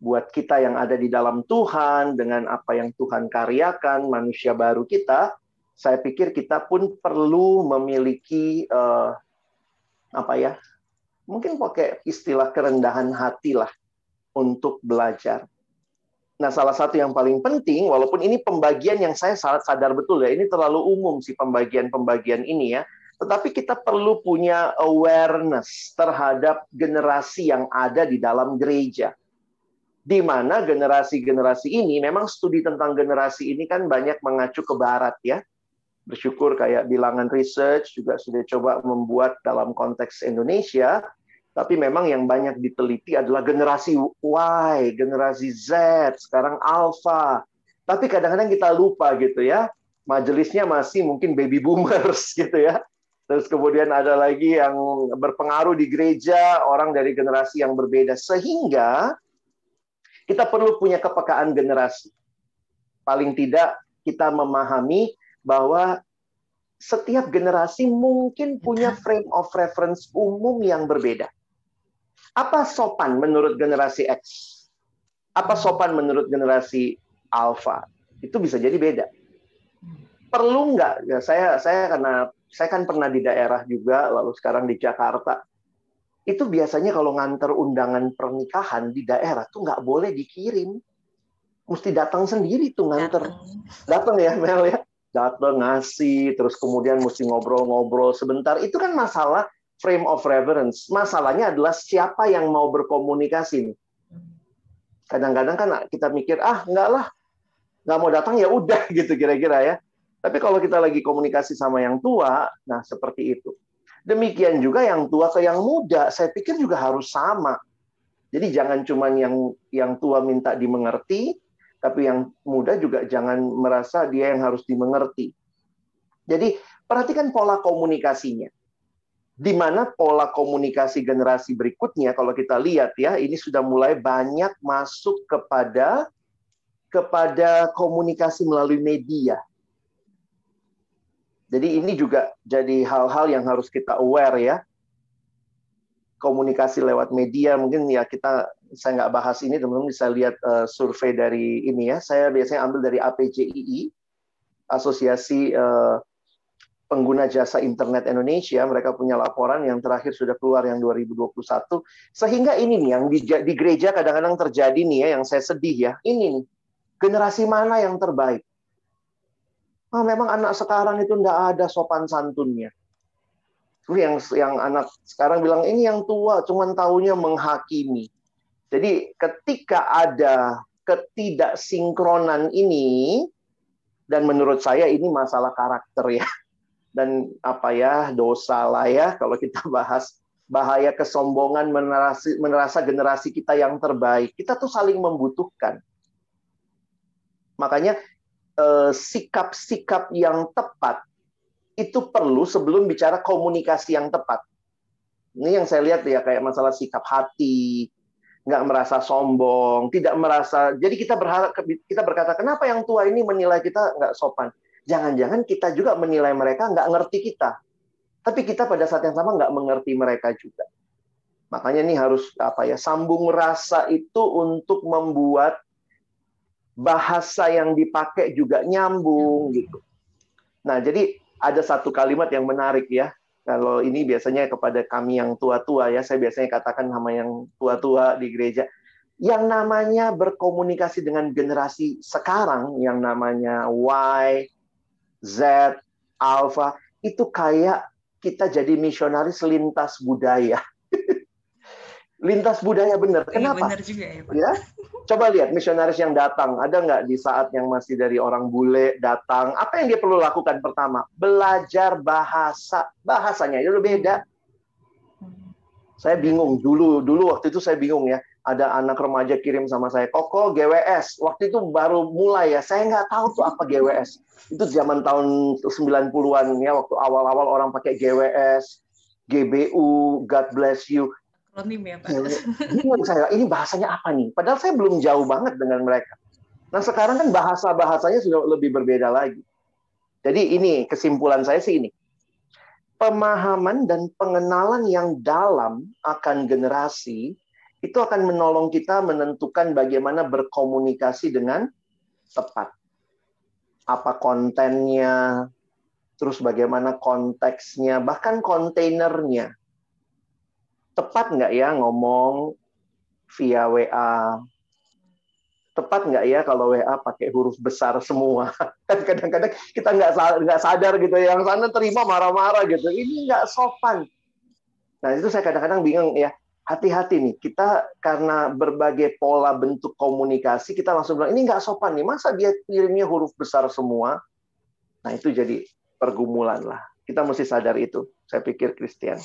buat kita yang ada di dalam Tuhan, dengan apa yang Tuhan karyakan, manusia baru kita, saya pikir kita pun perlu memiliki uh, apa ya mungkin pakai istilah kerendahan hati lah untuk belajar. Nah, salah satu yang paling penting, walaupun ini pembagian yang saya sangat sadar betul ya, ini terlalu umum sih pembagian-pembagian ini ya, tetapi kita perlu punya awareness terhadap generasi yang ada di dalam gereja. Di mana generasi-generasi ini, memang studi tentang generasi ini kan banyak mengacu ke barat ya bersyukur kayak bilangan research juga sudah coba membuat dalam konteks Indonesia. Tapi memang yang banyak diteliti adalah generasi Y, generasi Z, sekarang Alpha. Tapi kadang-kadang kita lupa gitu ya. Majelisnya masih mungkin baby boomers gitu ya. Terus kemudian ada lagi yang berpengaruh di gereja, orang dari generasi yang berbeda. Sehingga kita perlu punya kepekaan generasi. Paling tidak kita memahami bahwa setiap generasi mungkin punya frame of reference umum yang berbeda. Apa sopan menurut generasi X? Apa sopan menurut generasi Alpha? Itu bisa jadi beda. Perlu nggak? Ya, saya saya karena saya kan pernah di daerah juga, lalu sekarang di Jakarta. Itu biasanya kalau nganter undangan pernikahan di daerah tuh nggak boleh dikirim. Mesti datang sendiri tuh nganter. Datang ya Mel ya. Datang ngasih, terus kemudian mesti ngobrol-ngobrol sebentar. Itu kan masalah frame of reference. Masalahnya adalah siapa yang mau berkomunikasi Kadang-kadang kan kita mikir, ah enggak lah, nggak mau datang ya udah gitu kira-kira ya. Tapi kalau kita lagi komunikasi sama yang tua, nah seperti itu. Demikian juga yang tua ke yang muda, saya pikir juga harus sama. Jadi jangan cuma yang yang tua minta dimengerti, tapi yang muda juga jangan merasa dia yang harus dimengerti. Jadi perhatikan pola komunikasinya di mana pola komunikasi generasi berikutnya kalau kita lihat ya ini sudah mulai banyak masuk kepada kepada komunikasi melalui media. Jadi ini juga jadi hal-hal yang harus kita aware ya. Komunikasi lewat media mungkin ya kita saya nggak bahas ini teman-teman bisa lihat uh, survei dari ini ya. Saya biasanya ambil dari APJII Asosiasi uh, pengguna jasa internet Indonesia, mereka punya laporan yang terakhir sudah keluar yang 2021. Sehingga ini nih yang di, di gereja kadang-kadang terjadi nih ya, yang saya sedih ya. Ini nih, generasi mana yang terbaik? Ah, memang anak sekarang itu tidak ada sopan santunnya. Yang yang anak sekarang bilang ini yang tua, cuman tahunya menghakimi. Jadi ketika ada ketidaksinkronan ini, dan menurut saya ini masalah karakter ya dan apa ya dosa lah ya kalau kita bahas bahaya kesombongan menerasi, menerasa generasi kita yang terbaik. Kita tuh saling membutuhkan. Makanya eh, sikap-sikap yang tepat itu perlu sebelum bicara komunikasi yang tepat. Ini yang saya lihat ya kayak masalah sikap hati, nggak merasa sombong, tidak merasa. Jadi kita berharap kita berkata kenapa yang tua ini menilai kita nggak sopan? Jangan-jangan kita juga menilai mereka nggak ngerti kita. Tapi kita pada saat yang sama nggak mengerti mereka juga. Makanya ini harus apa ya sambung rasa itu untuk membuat bahasa yang dipakai juga nyambung gitu. Nah jadi ada satu kalimat yang menarik ya. Kalau ini biasanya kepada kami yang tua-tua ya, saya biasanya katakan sama yang tua-tua di gereja, yang namanya berkomunikasi dengan generasi sekarang, yang namanya Y, Z, Alpha, itu kayak kita jadi misionaris lintas budaya. lintas budaya benar. Iya, Kenapa? benar juga ya, Pak. ya. Coba lihat misionaris yang datang, ada nggak di saat yang masih dari orang bule datang, apa yang dia perlu lakukan pertama? Belajar bahasa. Bahasanya itu beda. Hmm. Saya bingung dulu, dulu waktu itu saya bingung ya ada anak remaja kirim sama saya, Koko GWS. Waktu itu baru mulai ya, saya nggak tahu tuh apa GWS. Itu zaman tahun 90-an ya, waktu awal-awal orang pakai GWS, GBU, God bless you. Akronim ya, Pak. Bingung saya, ini bahasanya apa nih? Padahal saya belum jauh banget dengan mereka. Nah sekarang kan bahasa-bahasanya sudah lebih berbeda lagi. Jadi ini kesimpulan saya sih ini. Pemahaman dan pengenalan yang dalam akan generasi itu akan menolong kita menentukan bagaimana berkomunikasi dengan tepat. Apa kontennya, terus bagaimana konteksnya, bahkan kontainernya. Tepat nggak ya ngomong via WA? Tepat nggak ya kalau WA pakai huruf besar semua? Kan kadang-kadang kita nggak nggak sadar gitu, yang sana terima marah-marah gitu. Ini nggak sopan. Nah itu saya kadang-kadang bingung ya hati-hati nih kita karena berbagai pola bentuk komunikasi kita langsung bilang ini nggak sopan nih masa dia kirimnya huruf besar semua? Nah itu jadi pergumulan lah. Kita mesti sadar itu saya pikir Christian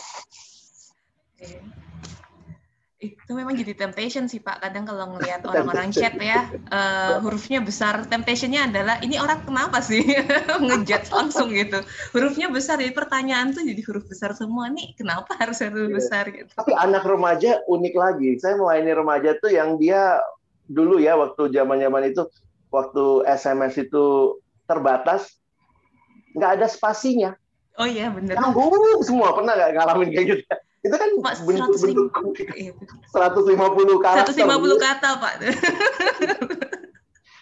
itu memang jadi temptation sih Pak. Kadang kalau ngelihat orang-orang chat ya, uh, hurufnya besar. Temptationnya adalah ini orang kenapa sih ngejudge langsung gitu. Hurufnya besar, jadi pertanyaan tuh jadi huruf besar semua. Nih kenapa harus huruf iya. besar gitu. Tapi anak remaja unik lagi. Saya melayani remaja tuh yang dia dulu ya waktu zaman-zaman itu, waktu SMS itu terbatas, nggak ada spasinya. Oh iya bener. Tanggung semua pernah nggak ngalamin kayak gitu? Itu kan bentuk-bentuk 150 kata. 150 kata, Pak.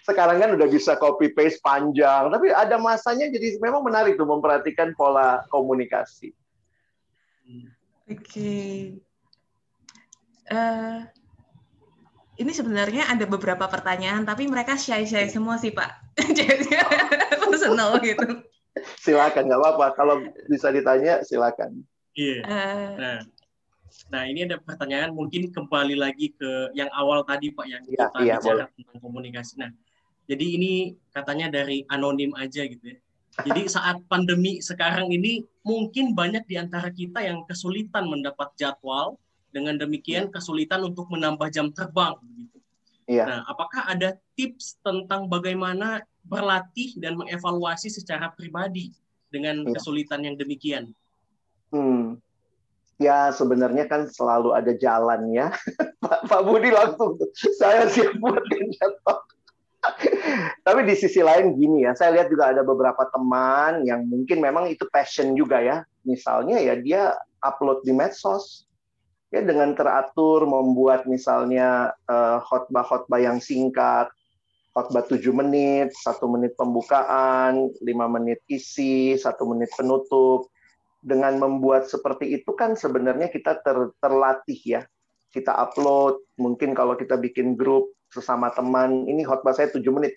Sekarang kan udah bisa copy paste panjang, tapi ada masanya jadi memang menarik tuh memperhatikan pola komunikasi. Oke. Okay. Uh, eh, ini sebenarnya ada beberapa pertanyaan, tapi mereka shy-shy semua sih, Pak. Jadi personal gitu. Silakan, nggak apa-apa. Kalau bisa ditanya, silakan. Iya. Uh, nah, ini ada pertanyaan mungkin kembali lagi ke yang awal tadi Pak yang ya, kita iya, bicara boleh. tentang komunikasi. Nah, jadi ini katanya dari anonim aja gitu ya. Jadi saat pandemi sekarang ini mungkin banyak di antara kita yang kesulitan mendapat jadwal, dengan demikian iya. kesulitan untuk menambah jam terbang gitu. Iya. Nah, apakah ada tips tentang bagaimana berlatih dan mengevaluasi secara pribadi dengan iya. kesulitan yang demikian? Hmm. Ya sebenarnya kan selalu ada jalannya. Pak, Pak Budi langsung saya siap buat jatuh. Tapi di sisi lain gini ya, saya lihat juga ada beberapa teman yang mungkin memang itu passion juga ya. Misalnya ya dia upload di medsos, ya dengan teratur membuat misalnya uh, khotbah-khotbah yang singkat, khotbah 7 menit, satu menit pembukaan, lima menit isi, satu menit penutup, dengan membuat seperti itu kan sebenarnya kita ter, terlatih ya. Kita upload, mungkin kalau kita bikin grup sesama teman, ini khotbah saya 7 menit.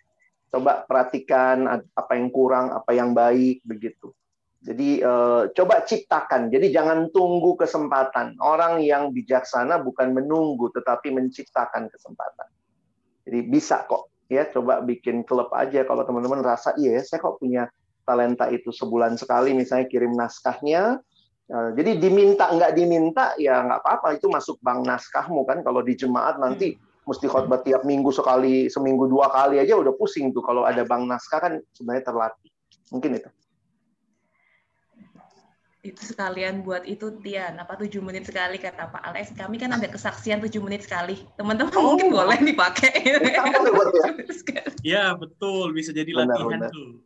Coba perhatikan apa yang kurang, apa yang baik, begitu. Jadi eh, coba ciptakan. Jadi jangan tunggu kesempatan. Orang yang bijaksana bukan menunggu, tetapi menciptakan kesempatan. Jadi bisa kok. Ya, coba bikin klub aja kalau teman-teman rasa iya, saya kok punya talenta itu sebulan sekali misalnya kirim naskahnya eh, jadi diminta nggak diminta ya nggak apa-apa itu masuk bank naskahmu kan. Kalau di jemaat nanti hmm. mesti khotbah tiap minggu sekali seminggu dua kali aja udah pusing tuh kalau ada bank naskah kan sebenarnya terlatih. Mungkin itu. Itu sekalian buat itu Tian. Apa tujuh menit sekali kata Pak Alex. Kami kan ada kesaksian tujuh menit sekali. Teman-teman oh. mungkin boleh dipakai. Ya? Betul. Bisa jadi benar, latihan benar. tuh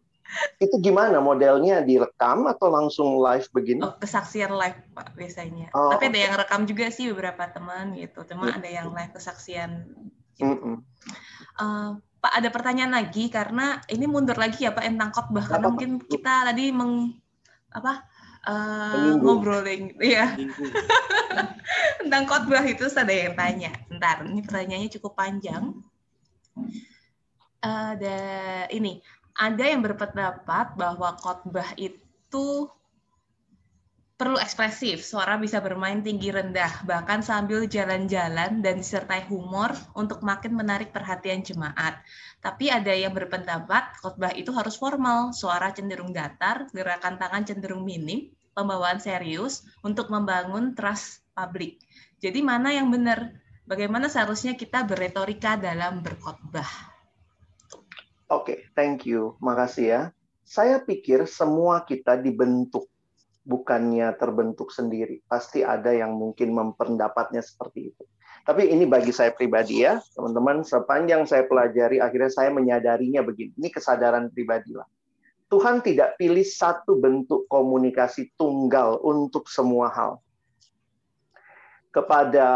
itu gimana modelnya direkam atau langsung live begini? Oh, kesaksian live Pak biasanya. Oh, Tapi ada yang rekam juga sih beberapa teman gitu. Cuma ada yang live kesaksian. Gitu. Mm -mm. Uh, Pak ada pertanyaan lagi karena ini mundur lagi ya Pak tentang khotbah karena apa, mungkin kita tadi meng apa uh, ngobrolin ya tentang khotbah itu ada yang tanya. Bentar, ini pertanyaannya cukup panjang. Uh, ada ini ada yang berpendapat bahwa khotbah itu perlu ekspresif, suara bisa bermain tinggi rendah, bahkan sambil jalan-jalan dan disertai humor untuk makin menarik perhatian jemaat. Tapi ada yang berpendapat khotbah itu harus formal, suara cenderung datar, gerakan tangan cenderung minim, pembawaan serius untuk membangun trust publik. Jadi mana yang benar? Bagaimana seharusnya kita berretorika dalam berkhotbah? Oke, okay, thank you. Makasih ya. Saya pikir semua kita dibentuk, bukannya terbentuk sendiri. Pasti ada yang mungkin mempendapatnya seperti itu. Tapi ini bagi saya pribadi ya, teman-teman, sepanjang saya pelajari, akhirnya saya menyadarinya begini. Ini kesadaran pribadi lah. Tuhan tidak pilih satu bentuk komunikasi tunggal untuk semua hal kepada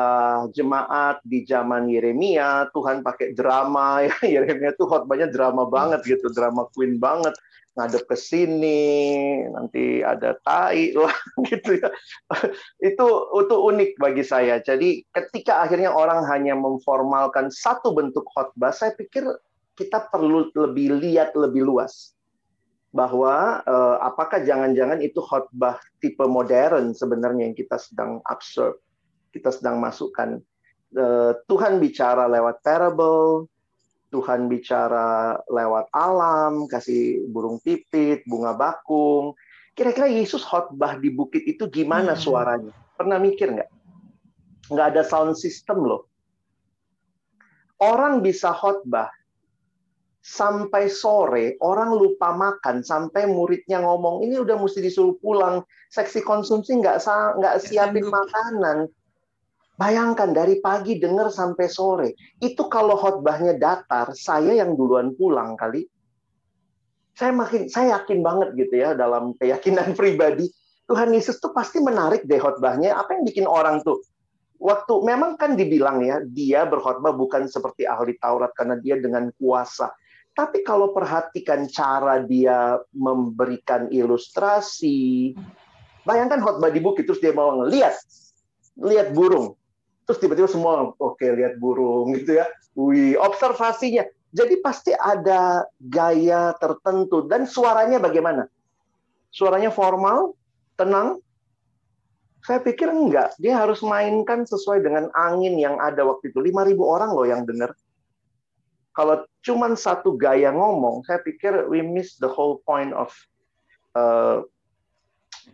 jemaat di zaman Yeremia, Tuhan pakai drama ya. Yeremia tuh khotbahnya drama banget gitu, drama queen banget. Ngadep ke sini, nanti ada tai lah gitu ya. itu itu unik bagi saya. Jadi ketika akhirnya orang hanya memformalkan satu bentuk khotbah, saya pikir kita perlu lebih lihat lebih luas bahwa eh, apakah jangan-jangan itu khotbah tipe modern sebenarnya yang kita sedang observe kita sedang masukkan uh, Tuhan bicara lewat parable, Tuhan bicara lewat alam, kasih burung pipit, bunga bakung. Kira-kira Yesus khotbah di bukit itu gimana hmm. suaranya? Pernah mikir nggak? nggak ada sound system loh. Orang bisa khotbah sampai sore, orang lupa makan, sampai muridnya ngomong, ini udah mesti disuruh pulang, seksi konsumsi nggak nggak siapin makanan. Bayangkan dari pagi dengar sampai sore. Itu kalau khotbahnya datar, saya yang duluan pulang kali. Saya makin saya yakin banget gitu ya dalam keyakinan pribadi. Tuhan Yesus tuh pasti menarik deh khotbahnya. Apa yang bikin orang tuh waktu memang kan dibilang ya dia berkhotbah bukan seperti ahli Taurat karena dia dengan kuasa tapi kalau perhatikan cara dia memberikan ilustrasi, bayangkan khotbah di bukit terus dia mau ngeliat, lihat burung, terus tiba-tiba semua oke okay, lihat burung gitu ya, wih observasinya. Jadi pasti ada gaya tertentu dan suaranya bagaimana? Suaranya formal, tenang. Saya pikir enggak, dia harus mainkan sesuai dengan angin yang ada waktu itu. 5.000 orang loh yang dengar kalau cuma satu gaya ngomong, saya pikir we miss the whole point of uh,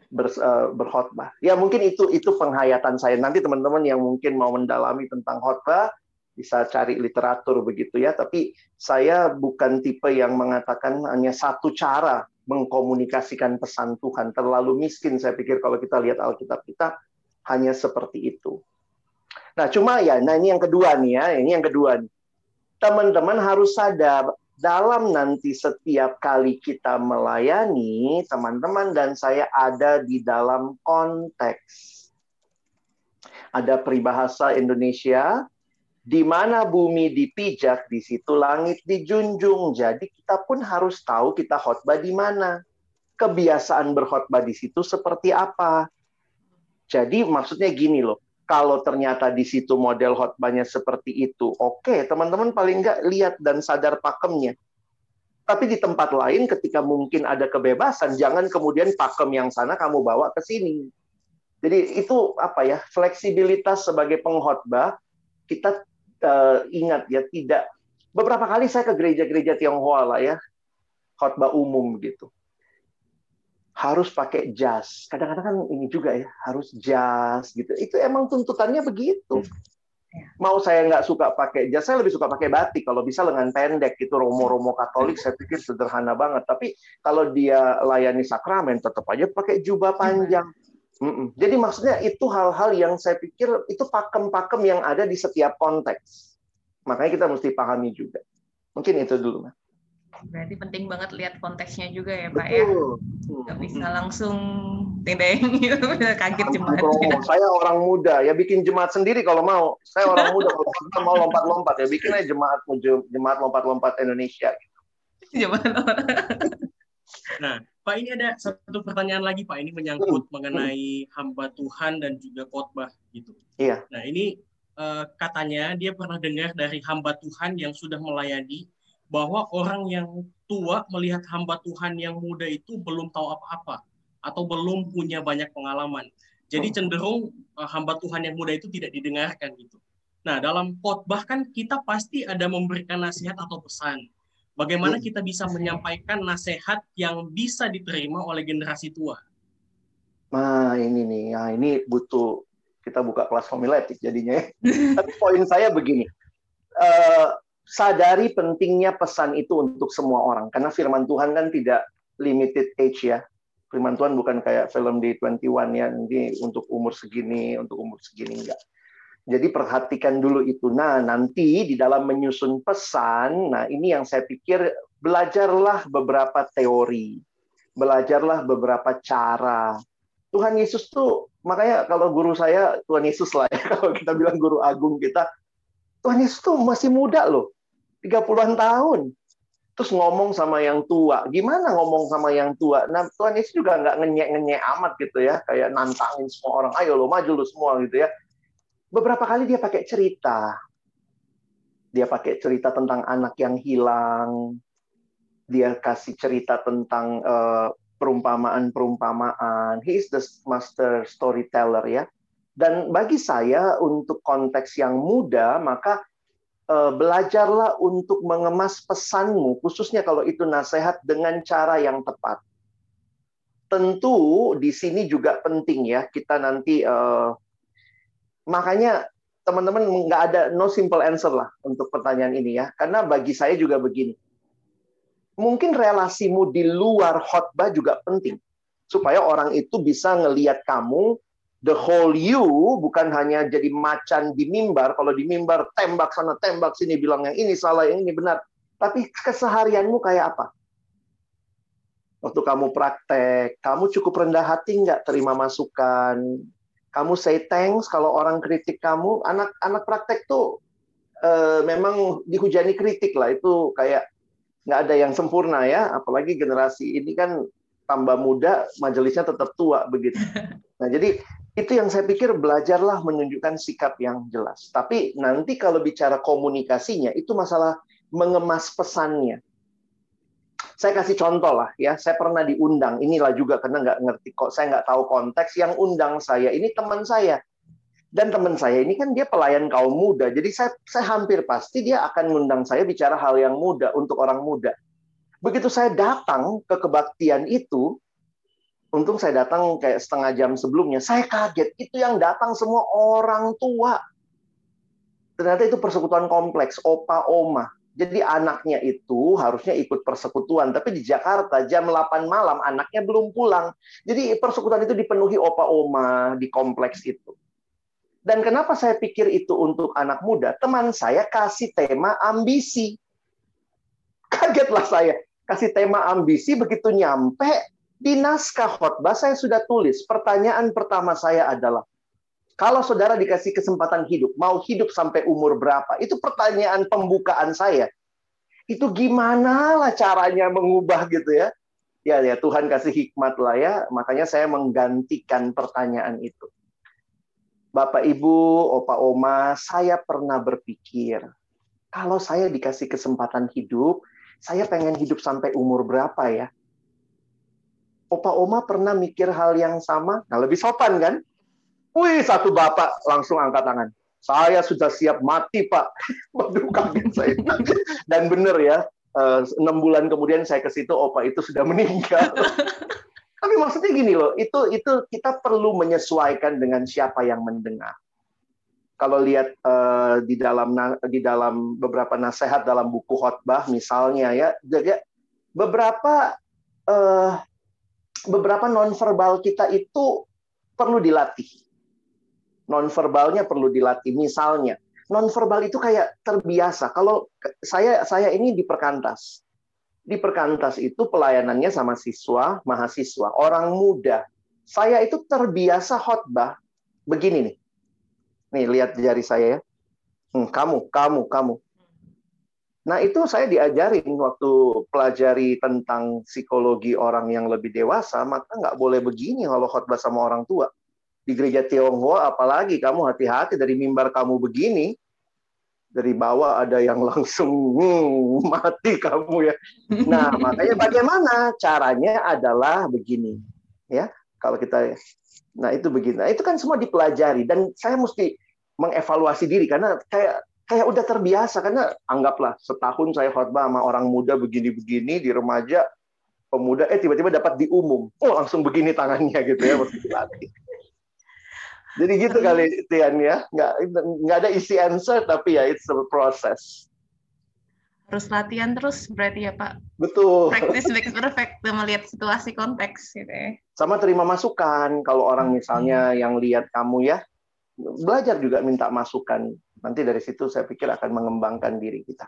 ber, uh, berkhotbah. Ya mungkin itu itu penghayatan saya. Nanti teman-teman yang mungkin mau mendalami tentang khotbah bisa cari literatur begitu ya. Tapi saya bukan tipe yang mengatakan hanya satu cara mengkomunikasikan pesan Tuhan. Terlalu miskin saya pikir kalau kita lihat Alkitab kita hanya seperti itu. Nah cuma ya, nah ini yang kedua nih ya, ini yang kedua teman-teman harus sadar dalam nanti setiap kali kita melayani, teman-teman dan saya ada di dalam konteks. Ada peribahasa Indonesia, di mana bumi dipijak, di situ langit dijunjung. Jadi kita pun harus tahu kita khotbah di mana. Kebiasaan berkhotbah di situ seperti apa. Jadi maksudnya gini loh, kalau ternyata di situ model hotbarnya seperti itu, oke, okay, teman-teman paling nggak lihat dan sadar pakemnya. Tapi di tempat lain ketika mungkin ada kebebasan, jangan kemudian pakem yang sana kamu bawa ke sini. Jadi itu apa ya, fleksibilitas sebagai penghotbah, kita uh, ingat ya, tidak. Beberapa kali saya ke gereja-gereja Tionghoa lah ya, khotbah umum gitu harus pakai jas. Kadang-kadang kan ini juga ya, harus jas gitu. Itu emang tuntutannya begitu. Hmm. Ya. Mau saya nggak suka pakai jas, saya lebih suka pakai batik. Kalau bisa lengan pendek, itu romo-romo Katolik saya pikir sederhana banget. Tapi kalau dia layani sakramen, tetap aja pakai jubah panjang. Mm-mm. Jadi maksudnya itu hal-hal yang saya pikir itu pakem-pakem yang ada di setiap konteks. Makanya kita mesti pahami juga. Mungkin itu dulu, Mas. Berarti penting banget lihat konteksnya juga ya Pak ya. Gak bisa langsung tendeng gitu, kaget jemaat. Saya orang muda, ya bikin jemaat sendiri kalau mau. Saya orang muda kalau mau lompat-lompat ya bikin aja jemaat jemaat lompat-lompat Indonesia. Jemaat Nah, Pak ini ada satu pertanyaan lagi Pak. Ini menyangkut hmm. mengenai hamba Tuhan dan juga khotbah gitu. Iya. Nah ini uh, katanya dia pernah dengar dari hamba Tuhan yang sudah melayani bahwa orang yang tua melihat hamba Tuhan yang muda itu belum tahu apa-apa atau belum punya banyak pengalaman. Jadi oh. cenderung uh, hamba Tuhan yang muda itu tidak didengarkan gitu. Nah, dalam khotbah kan kita pasti ada memberikan nasihat atau pesan. Bagaimana kita bisa menyampaikan nasihat yang bisa diterima oleh generasi tua? Nah, ini nih, ya ini butuh kita buka kelas homiletik jadinya. Ya. Tapi poin saya begini, uh, sadari pentingnya pesan itu untuk semua orang karena firman Tuhan kan tidak limited age ya. Firman Tuhan bukan kayak film di 21 ya, nanti untuk umur segini, untuk umur segini enggak. Jadi perhatikan dulu itu. Nah, nanti di dalam menyusun pesan, nah ini yang saya pikir belajarlah beberapa teori. Belajarlah beberapa cara. Tuhan Yesus tuh makanya kalau guru saya Tuhan Yesus lah ya kalau kita bilang guru agung kita Tuhan Yesus tuh masih muda loh 30-an tahun. Terus ngomong sama yang tua. Gimana ngomong sama yang tua? Nah, Tuhan Yesus juga nggak ngenyek-ngenyek amat gitu ya. Kayak nantangin semua orang. Ayo lo maju lo semua gitu ya. Beberapa kali dia pakai cerita. Dia pakai cerita tentang anak yang hilang. Dia kasih cerita tentang uh, perumpamaan-perumpamaan. He is the master storyteller ya. Dan bagi saya untuk konteks yang muda, maka belajarlah untuk mengemas pesanmu, khususnya kalau itu nasihat dengan cara yang tepat. Tentu di sini juga penting ya kita nanti uh, Makanya teman-teman nggak ada no simple answer lah untuk pertanyaan ini ya. Karena bagi saya juga begini. Mungkin relasimu di luar khotbah juga penting. Supaya orang itu bisa ngeliat kamu the whole you bukan hanya jadi macan di mimbar. Kalau di mimbar tembak sana tembak sini bilang yang ini salah yang ini benar. Tapi keseharianmu kayak apa? Waktu kamu praktek, kamu cukup rendah hati nggak terima masukan? Kamu say thanks kalau orang kritik kamu. Anak-anak praktek tuh uh, memang dihujani kritik lah. Itu kayak nggak ada yang sempurna ya. Apalagi generasi ini kan tambah muda, majelisnya tetap tua begitu. Nah jadi itu yang saya pikir belajarlah menunjukkan sikap yang jelas. Tapi nanti kalau bicara komunikasinya itu masalah mengemas pesannya saya kasih contoh lah ya, saya pernah diundang, inilah juga karena nggak ngerti kok, saya nggak tahu konteks, yang undang saya ini teman saya. Dan teman saya ini kan dia pelayan kaum muda, jadi saya, saya hampir pasti dia akan mengundang saya bicara hal yang muda untuk orang muda. Begitu saya datang ke kebaktian itu, untung saya datang kayak setengah jam sebelumnya, saya kaget, itu yang datang semua orang tua. Ternyata itu persekutuan kompleks, opa, oma jadi anaknya itu harusnya ikut persekutuan, tapi di Jakarta jam 8 malam anaknya belum pulang. Jadi persekutuan itu dipenuhi opa oma di kompleks itu. Dan kenapa saya pikir itu untuk anak muda? Teman saya kasih tema ambisi. Kagetlah saya. Kasih tema ambisi begitu nyampe di naskah khotbah saya sudah tulis. Pertanyaan pertama saya adalah, kalau saudara dikasih kesempatan hidup, mau hidup sampai umur berapa? Itu pertanyaan pembukaan saya. Itu gimana lah caranya mengubah gitu ya? Ya, ya Tuhan kasih hikmat lah ya. Makanya saya menggantikan pertanyaan itu. Bapak, Ibu, Opa, Oma, saya pernah berpikir, kalau saya dikasih kesempatan hidup, saya pengen hidup sampai umur berapa ya? Opa, Oma pernah mikir hal yang sama? Nah, lebih sopan kan? Wih, satu bapak langsung angkat tangan. Saya sudah siap mati, Pak. Waduh, kaget saya. Dan benar ya, eh, enam bulan kemudian saya ke situ, opa itu sudah meninggal. Tapi maksudnya gini loh, itu itu kita perlu menyesuaikan dengan siapa yang mendengar. Kalau lihat uh, di dalam di dalam beberapa nasihat dalam buku khotbah misalnya ya, jadi beberapa uh, beberapa nonverbal kita itu perlu dilatih nonverbalnya perlu dilatih. Misalnya, nonverbal itu kayak terbiasa. Kalau saya saya ini di perkantas. Di perkantas itu pelayanannya sama siswa, mahasiswa, orang muda. Saya itu terbiasa khotbah begini nih. Nih, lihat jari saya ya. Hmm, kamu, kamu, kamu. Nah, itu saya diajarin waktu pelajari tentang psikologi orang yang lebih dewasa, maka nggak boleh begini kalau khotbah sama orang tua di gereja Tionghoa apalagi kamu hati-hati dari mimbar kamu begini dari bawah ada yang langsung hmm, mati kamu ya. Nah, makanya bagaimana caranya adalah begini ya. Kalau kita nah itu begini. Nah, itu kan semua dipelajari dan saya mesti mengevaluasi diri karena kayak kayak udah terbiasa karena anggaplah setahun saya khotbah sama orang muda begini-begini di remaja pemuda eh tiba-tiba dapat di umum. Oh, langsung begini tangannya gitu ya dilatih. Jadi gitu kali Tian ya, nggak nggak ada isi answer tapi ya it's a process. Harus latihan terus berarti ya Pak. Betul. Practice makes perfect melihat situasi konteks gitu ya. Sama terima masukan kalau orang misalnya yang lihat kamu ya, belajar juga minta masukan. Nanti dari situ saya pikir akan mengembangkan diri kita.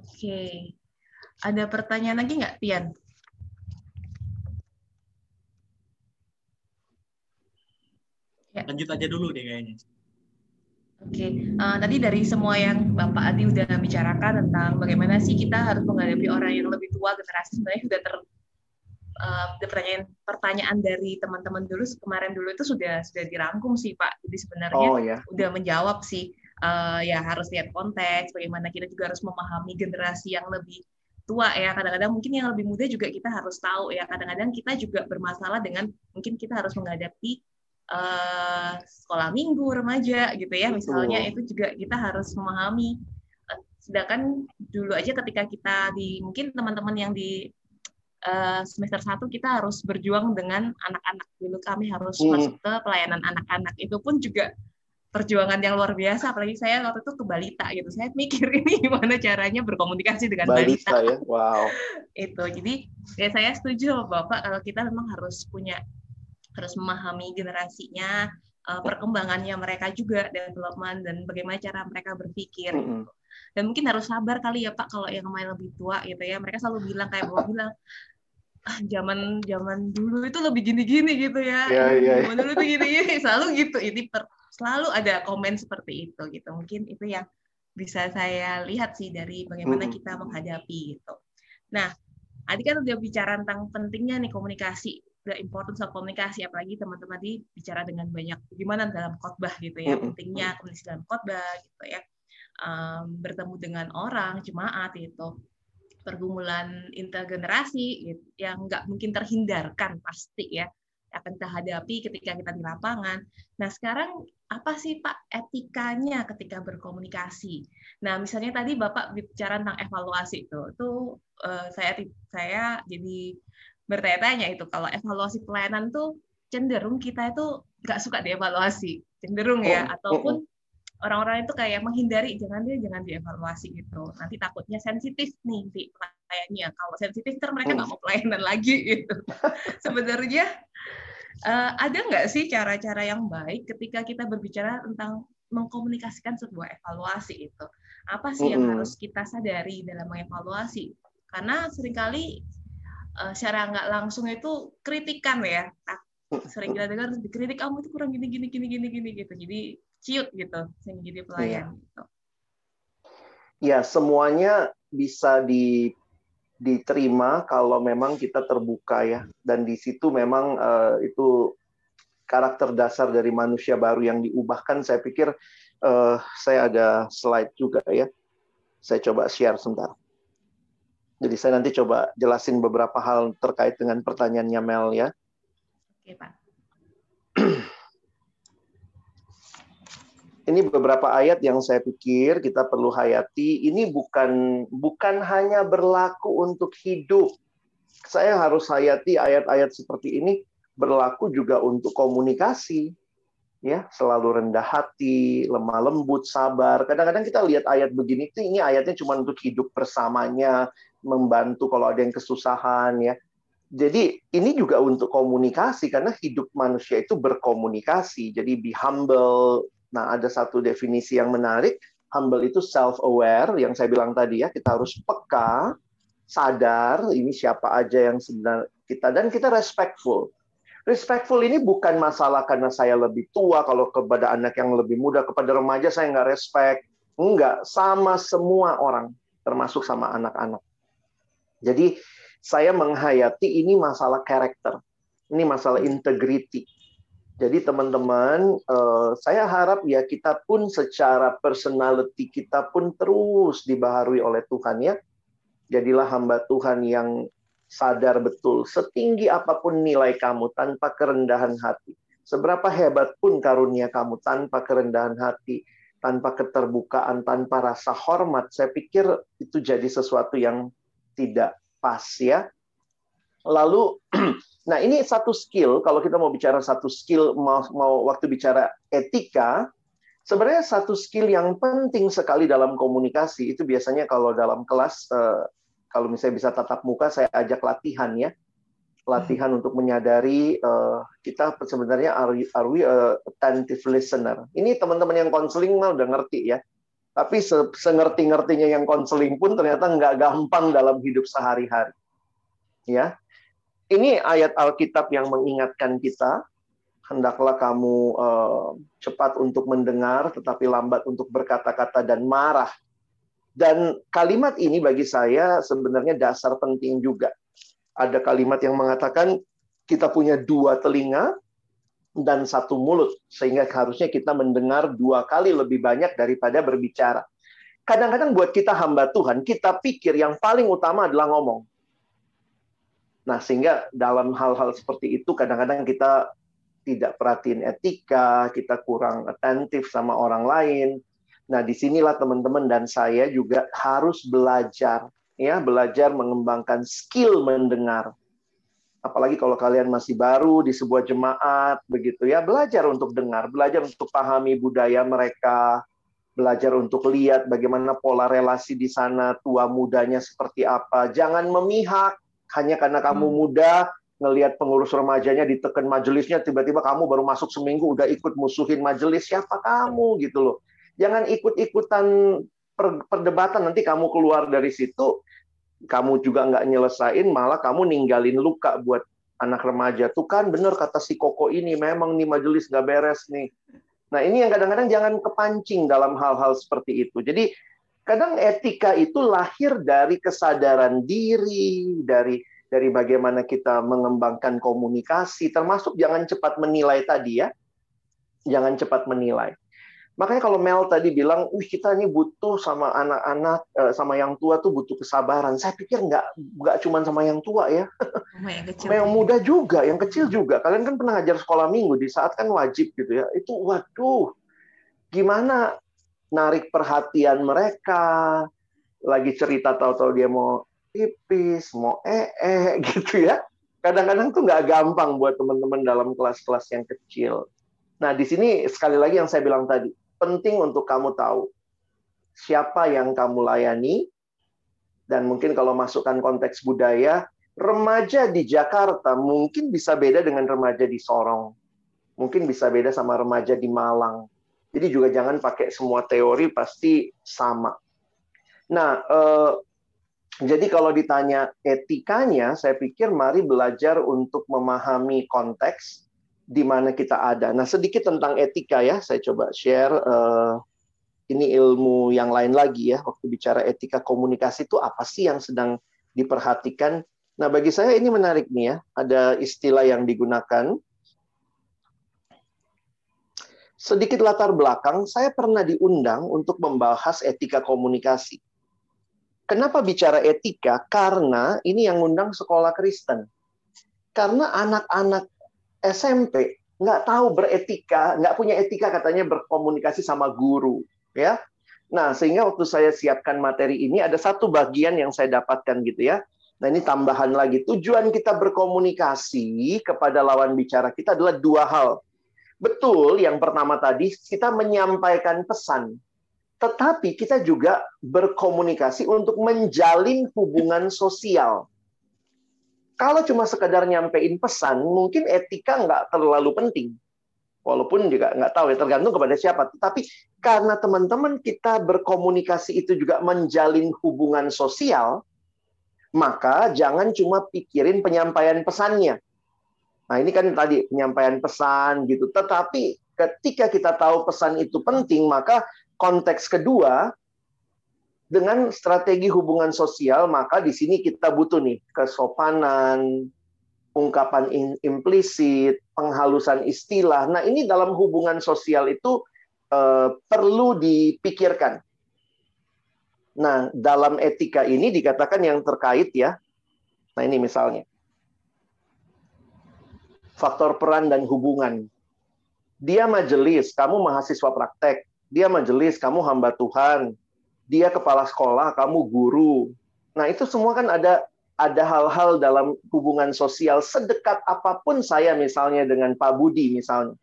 Oke. Ada pertanyaan lagi nggak, Tian? Ya. Lanjut aja dulu deh kayaknya. Oke, okay. uh, eh, tadi dari semua yang Bapak Adi udah bicarakan tentang bagaimana sih kita harus menghadapi orang yang lebih tua generasi sebenarnya sudah ter uh, pertanyaan pertanyaan dari teman-teman dulu kemarin dulu itu sudah sudah dirangkum sih Pak. Jadi sebenarnya oh, yeah. udah menjawab sih uh, ya harus lihat konteks bagaimana kita juga harus memahami generasi yang lebih tua ya. Kadang-kadang mungkin yang lebih muda juga kita harus tahu ya. Kadang-kadang kita juga bermasalah dengan mungkin kita harus menghadapi uh, sekolah minggu remaja gitu ya. Misalnya itu juga kita harus memahami. Sedangkan dulu aja ketika kita di mungkin teman-teman yang di uh, semester satu kita harus berjuang dengan anak-anak. Dulu kami harus hmm. masuk ke pelayanan anak-anak. Itu pun juga perjuangan yang luar biasa. Apalagi saya waktu itu ke balita gitu. Saya mikir ini gimana caranya berkomunikasi dengan balita, balita. ya? Wow. Itu. Jadi ya saya setuju bapak kalau kita memang harus punya harus memahami generasinya uh, perkembangannya mereka juga development dan bagaimana cara mereka berpikir mm -hmm. dan mungkin harus sabar kali ya pak kalau yang main lebih tua gitu ya. Mereka selalu bilang kayak bapak bilang ah, zaman zaman dulu itu lebih gini-gini gitu ya. Yeah, yeah, Zaman dulu itu gini-gini selalu gitu. Ini per, selalu ada komen seperti itu gitu. Mungkin itu yang bisa saya lihat sih dari bagaimana kita menghadapi itu. Nah, tadi kan udah bicara tentang pentingnya nih komunikasi, the importance of komunikasi, apalagi teman-teman tadi bicara dengan banyak gimana dalam khotbah gitu ya, pentingnya komunikasi dalam khotbah gitu ya, um, bertemu dengan orang jemaat itu pergumulan intergenerasi gitu, yang nggak mungkin terhindarkan pasti ya akan kita hadapi ketika kita di lapangan. Nah, sekarang apa sih Pak etikanya ketika berkomunikasi? Nah, misalnya tadi Bapak bicara tentang evaluasi itu, itu uh, saya saya jadi bertanya-tanya itu kalau evaluasi pelayanan tuh cenderung kita itu nggak suka dievaluasi, cenderung ya, oh, ataupun oh, oh orang-orang itu kayak menghindari jangan dia jangan dievaluasi gitu. Nanti takutnya sensitif nih di pelayannya. Kalau sensitif terus mereka nggak mau pelayanan lagi gitu. Sebenarnya uh, ada nggak sih cara-cara yang baik ketika kita berbicara tentang mengkomunikasikan sebuah evaluasi itu? Apa sih yang harus kita sadari dalam mengevaluasi? Karena sering kali uh, secara nggak langsung itu kritikan ya. Sering kita dengar dikritik kamu itu kurang gini gini gini gini gini gitu. Jadi ciut gitu sehingga jadi pelayan iya. gitu. Ya, semuanya bisa di diterima kalau memang kita terbuka ya. Dan di situ memang uh, itu karakter dasar dari manusia baru yang diubahkan. Saya pikir uh, saya ada slide juga ya. Saya coba share sebentar. Jadi saya nanti coba jelasin beberapa hal terkait dengan pertanyaannya Mel ya. Oke pak ini beberapa ayat yang saya pikir kita perlu hayati. Ini bukan bukan hanya berlaku untuk hidup. Saya harus hayati ayat-ayat seperti ini berlaku juga untuk komunikasi. Ya, selalu rendah hati, lemah lembut, sabar. Kadang-kadang kita lihat ayat begini ini ayatnya cuma untuk hidup bersamanya, membantu kalau ada yang kesusahan ya. Jadi ini juga untuk komunikasi karena hidup manusia itu berkomunikasi. Jadi be humble, Nah, ada satu definisi yang menarik. Humble itu self-aware, yang saya bilang tadi ya, kita harus peka, sadar ini siapa aja yang sebenarnya kita, dan kita respectful. Respectful ini bukan masalah karena saya lebih tua, kalau kepada anak yang lebih muda, kepada remaja saya nggak respect. Enggak, sama semua orang, termasuk sama anak-anak. Jadi saya menghayati ini masalah karakter, ini masalah integrity. Jadi teman-teman, uh, saya harap ya kita pun secara personality kita pun terus dibaharui oleh Tuhan ya. Jadilah hamba Tuhan yang sadar betul setinggi apa pun nilai kamu tanpa kerendahan hati. Seberapa hebat pun karunia kamu tanpa kerendahan hati, tanpa keterbukaan, tanpa rasa hormat, saya pikir itu jadi sesuatu yang tidak pas ya. Lalu, nah ini satu skill. Kalau kita mau bicara satu skill, mau, mau waktu bicara etika, sebenarnya satu skill yang penting sekali dalam komunikasi itu biasanya kalau dalam kelas, uh, kalau misalnya bisa tatap muka, saya ajak latihan ya, latihan untuk menyadari uh, kita sebenarnya are are we attentive listener. Ini teman-teman yang konseling mah udah ngerti ya. Tapi se sengerti-ngertinya yang konseling pun ternyata nggak gampang dalam hidup sehari-hari. Ya, ini ayat Alkitab yang mengingatkan kita, hendaklah kamu uh, cepat untuk mendengar, tetapi lambat untuk berkata-kata dan marah. Dan kalimat ini bagi saya sebenarnya dasar penting juga. Ada kalimat yang mengatakan kita punya dua telinga dan satu mulut, sehingga harusnya kita mendengar dua kali lebih banyak daripada berbicara. Kadang-kadang buat kita hamba Tuhan, kita pikir yang paling utama adalah ngomong Nah, sehingga dalam hal-hal seperti itu kadang-kadang kita tidak perhatiin etika, kita kurang atentif sama orang lain. Nah, di sinilah teman-teman dan saya juga harus belajar ya, belajar mengembangkan skill mendengar. Apalagi kalau kalian masih baru di sebuah jemaat begitu ya, belajar untuk dengar, belajar untuk pahami budaya mereka, belajar untuk lihat bagaimana pola relasi di sana, tua mudanya seperti apa. Jangan memihak hanya karena kamu hmm. muda, ngelihat pengurus remajanya ditekan majelisnya, tiba-tiba kamu baru masuk seminggu udah ikut musuhin majelis, siapa kamu gitu loh. Jangan ikut-ikutan perdebatan, nanti kamu keluar dari situ, kamu juga nggak nyelesain, malah kamu ninggalin luka buat anak remaja. Tuh kan bener kata si Koko ini, memang nih majelis nggak beres nih. Nah ini yang kadang-kadang jangan kepancing dalam hal-hal seperti itu. Jadi kadang etika itu lahir dari kesadaran diri, dari dari bagaimana kita mengembangkan komunikasi, termasuk jangan cepat menilai tadi ya. Jangan cepat menilai. Makanya kalau Mel tadi bilang, "Wih, kita ini butuh sama anak-anak, eh, sama yang tua tuh butuh kesabaran." Saya pikir nggak nggak cuma sama yang tua ya, sama yang, kecil. sama yang muda juga, yang kecil juga. Kalian kan pernah ngajar sekolah minggu di saat kan wajib gitu ya. Itu waduh, gimana narik perhatian mereka, lagi cerita tahu-tahu dia mau pipis, mau ee -e, gitu ya. Kadang-kadang tuh nggak gampang buat teman-teman dalam kelas-kelas yang kecil. Nah, di sini sekali lagi yang saya bilang tadi, penting untuk kamu tahu siapa yang kamu layani, dan mungkin kalau masukkan konteks budaya, remaja di Jakarta mungkin bisa beda dengan remaja di Sorong. Mungkin bisa beda sama remaja di Malang. Jadi juga jangan pakai semua teori pasti sama. Nah, eh, jadi kalau ditanya etikanya, saya pikir mari belajar untuk memahami konteks, di mana kita ada. Nah, sedikit tentang etika ya, saya coba share. Uh, ini ilmu yang lain lagi ya, waktu bicara etika komunikasi itu apa sih yang sedang diperhatikan. Nah, bagi saya ini menarik nih ya, ada istilah yang digunakan. Sedikit latar belakang, saya pernah diundang untuk membahas etika komunikasi. Kenapa bicara etika? Karena ini yang undang sekolah Kristen. Karena anak-anak SMP nggak tahu beretika, nggak punya etika katanya berkomunikasi sama guru, ya. Nah, sehingga waktu saya siapkan materi ini ada satu bagian yang saya dapatkan gitu ya. Nah, ini tambahan lagi. Tujuan kita berkomunikasi kepada lawan bicara kita adalah dua hal. Betul, yang pertama tadi kita menyampaikan pesan. Tetapi kita juga berkomunikasi untuk menjalin hubungan sosial kalau cuma sekedar nyampein pesan, mungkin etika nggak terlalu penting. Walaupun juga nggak tahu ya, tergantung kepada siapa. Tapi karena teman-teman kita berkomunikasi itu juga menjalin hubungan sosial, maka jangan cuma pikirin penyampaian pesannya. Nah ini kan tadi penyampaian pesan gitu. Tetapi ketika kita tahu pesan itu penting, maka konteks kedua dengan strategi hubungan sosial, maka di sini kita butuh nih kesopanan, ungkapan implisit, penghalusan istilah. Nah, ini dalam hubungan sosial itu eh, perlu dipikirkan. Nah, dalam etika ini dikatakan yang terkait ya. Nah, ini misalnya. Faktor peran dan hubungan. Dia majelis, kamu mahasiswa praktek. Dia majelis, kamu hamba Tuhan dia kepala sekolah, kamu guru. Nah, itu semua kan ada ada hal-hal dalam hubungan sosial sedekat apa pun saya misalnya dengan Pak Budi misalnya.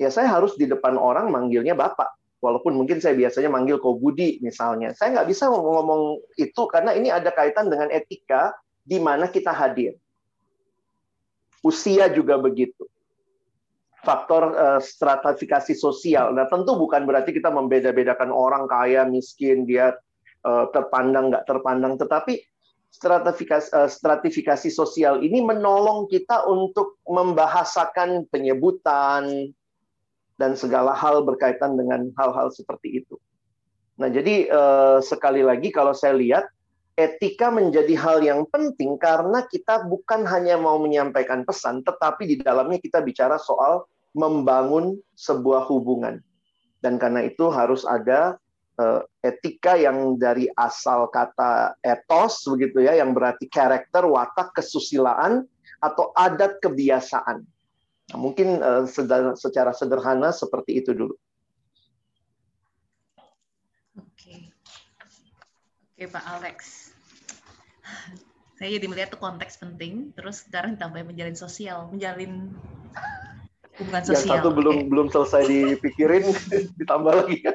Ya saya harus di depan orang manggilnya Bapak. Walaupun mungkin saya biasanya manggil Ko Budi misalnya. Saya nggak bisa ngomong itu karena ini ada kaitan dengan etika di mana kita hadir. Usia juga begitu faktor uh, stratifikasi sosial. Nah, tentu bukan berarti kita membeda-bedakan orang kaya, miskin, dia uh, terpandang nggak terpandang, tetapi stratifikasi, uh, stratifikasi sosial ini menolong kita untuk membahasakan penyebutan dan segala hal berkaitan dengan hal-hal seperti itu. Nah, jadi sekali lagi kalau saya lihat etika menjadi hal yang penting karena kita bukan hanya mau menyampaikan pesan, tetapi di dalamnya kita bicara soal membangun sebuah hubungan. Dan karena itu harus ada uh, etika yang dari asal kata etos begitu ya yang berarti karakter, watak, kesusilaan atau adat kebiasaan. Mungkin uh, secara sederhana seperti itu dulu. Oke. Pak Alex. Saya jadi melihat tuh konteks penting, terus sekarang ditambah menjalin sosial, menjalin hubungan sosial. Yang satu belum okay. belum selesai dipikirin, ditambah lagi.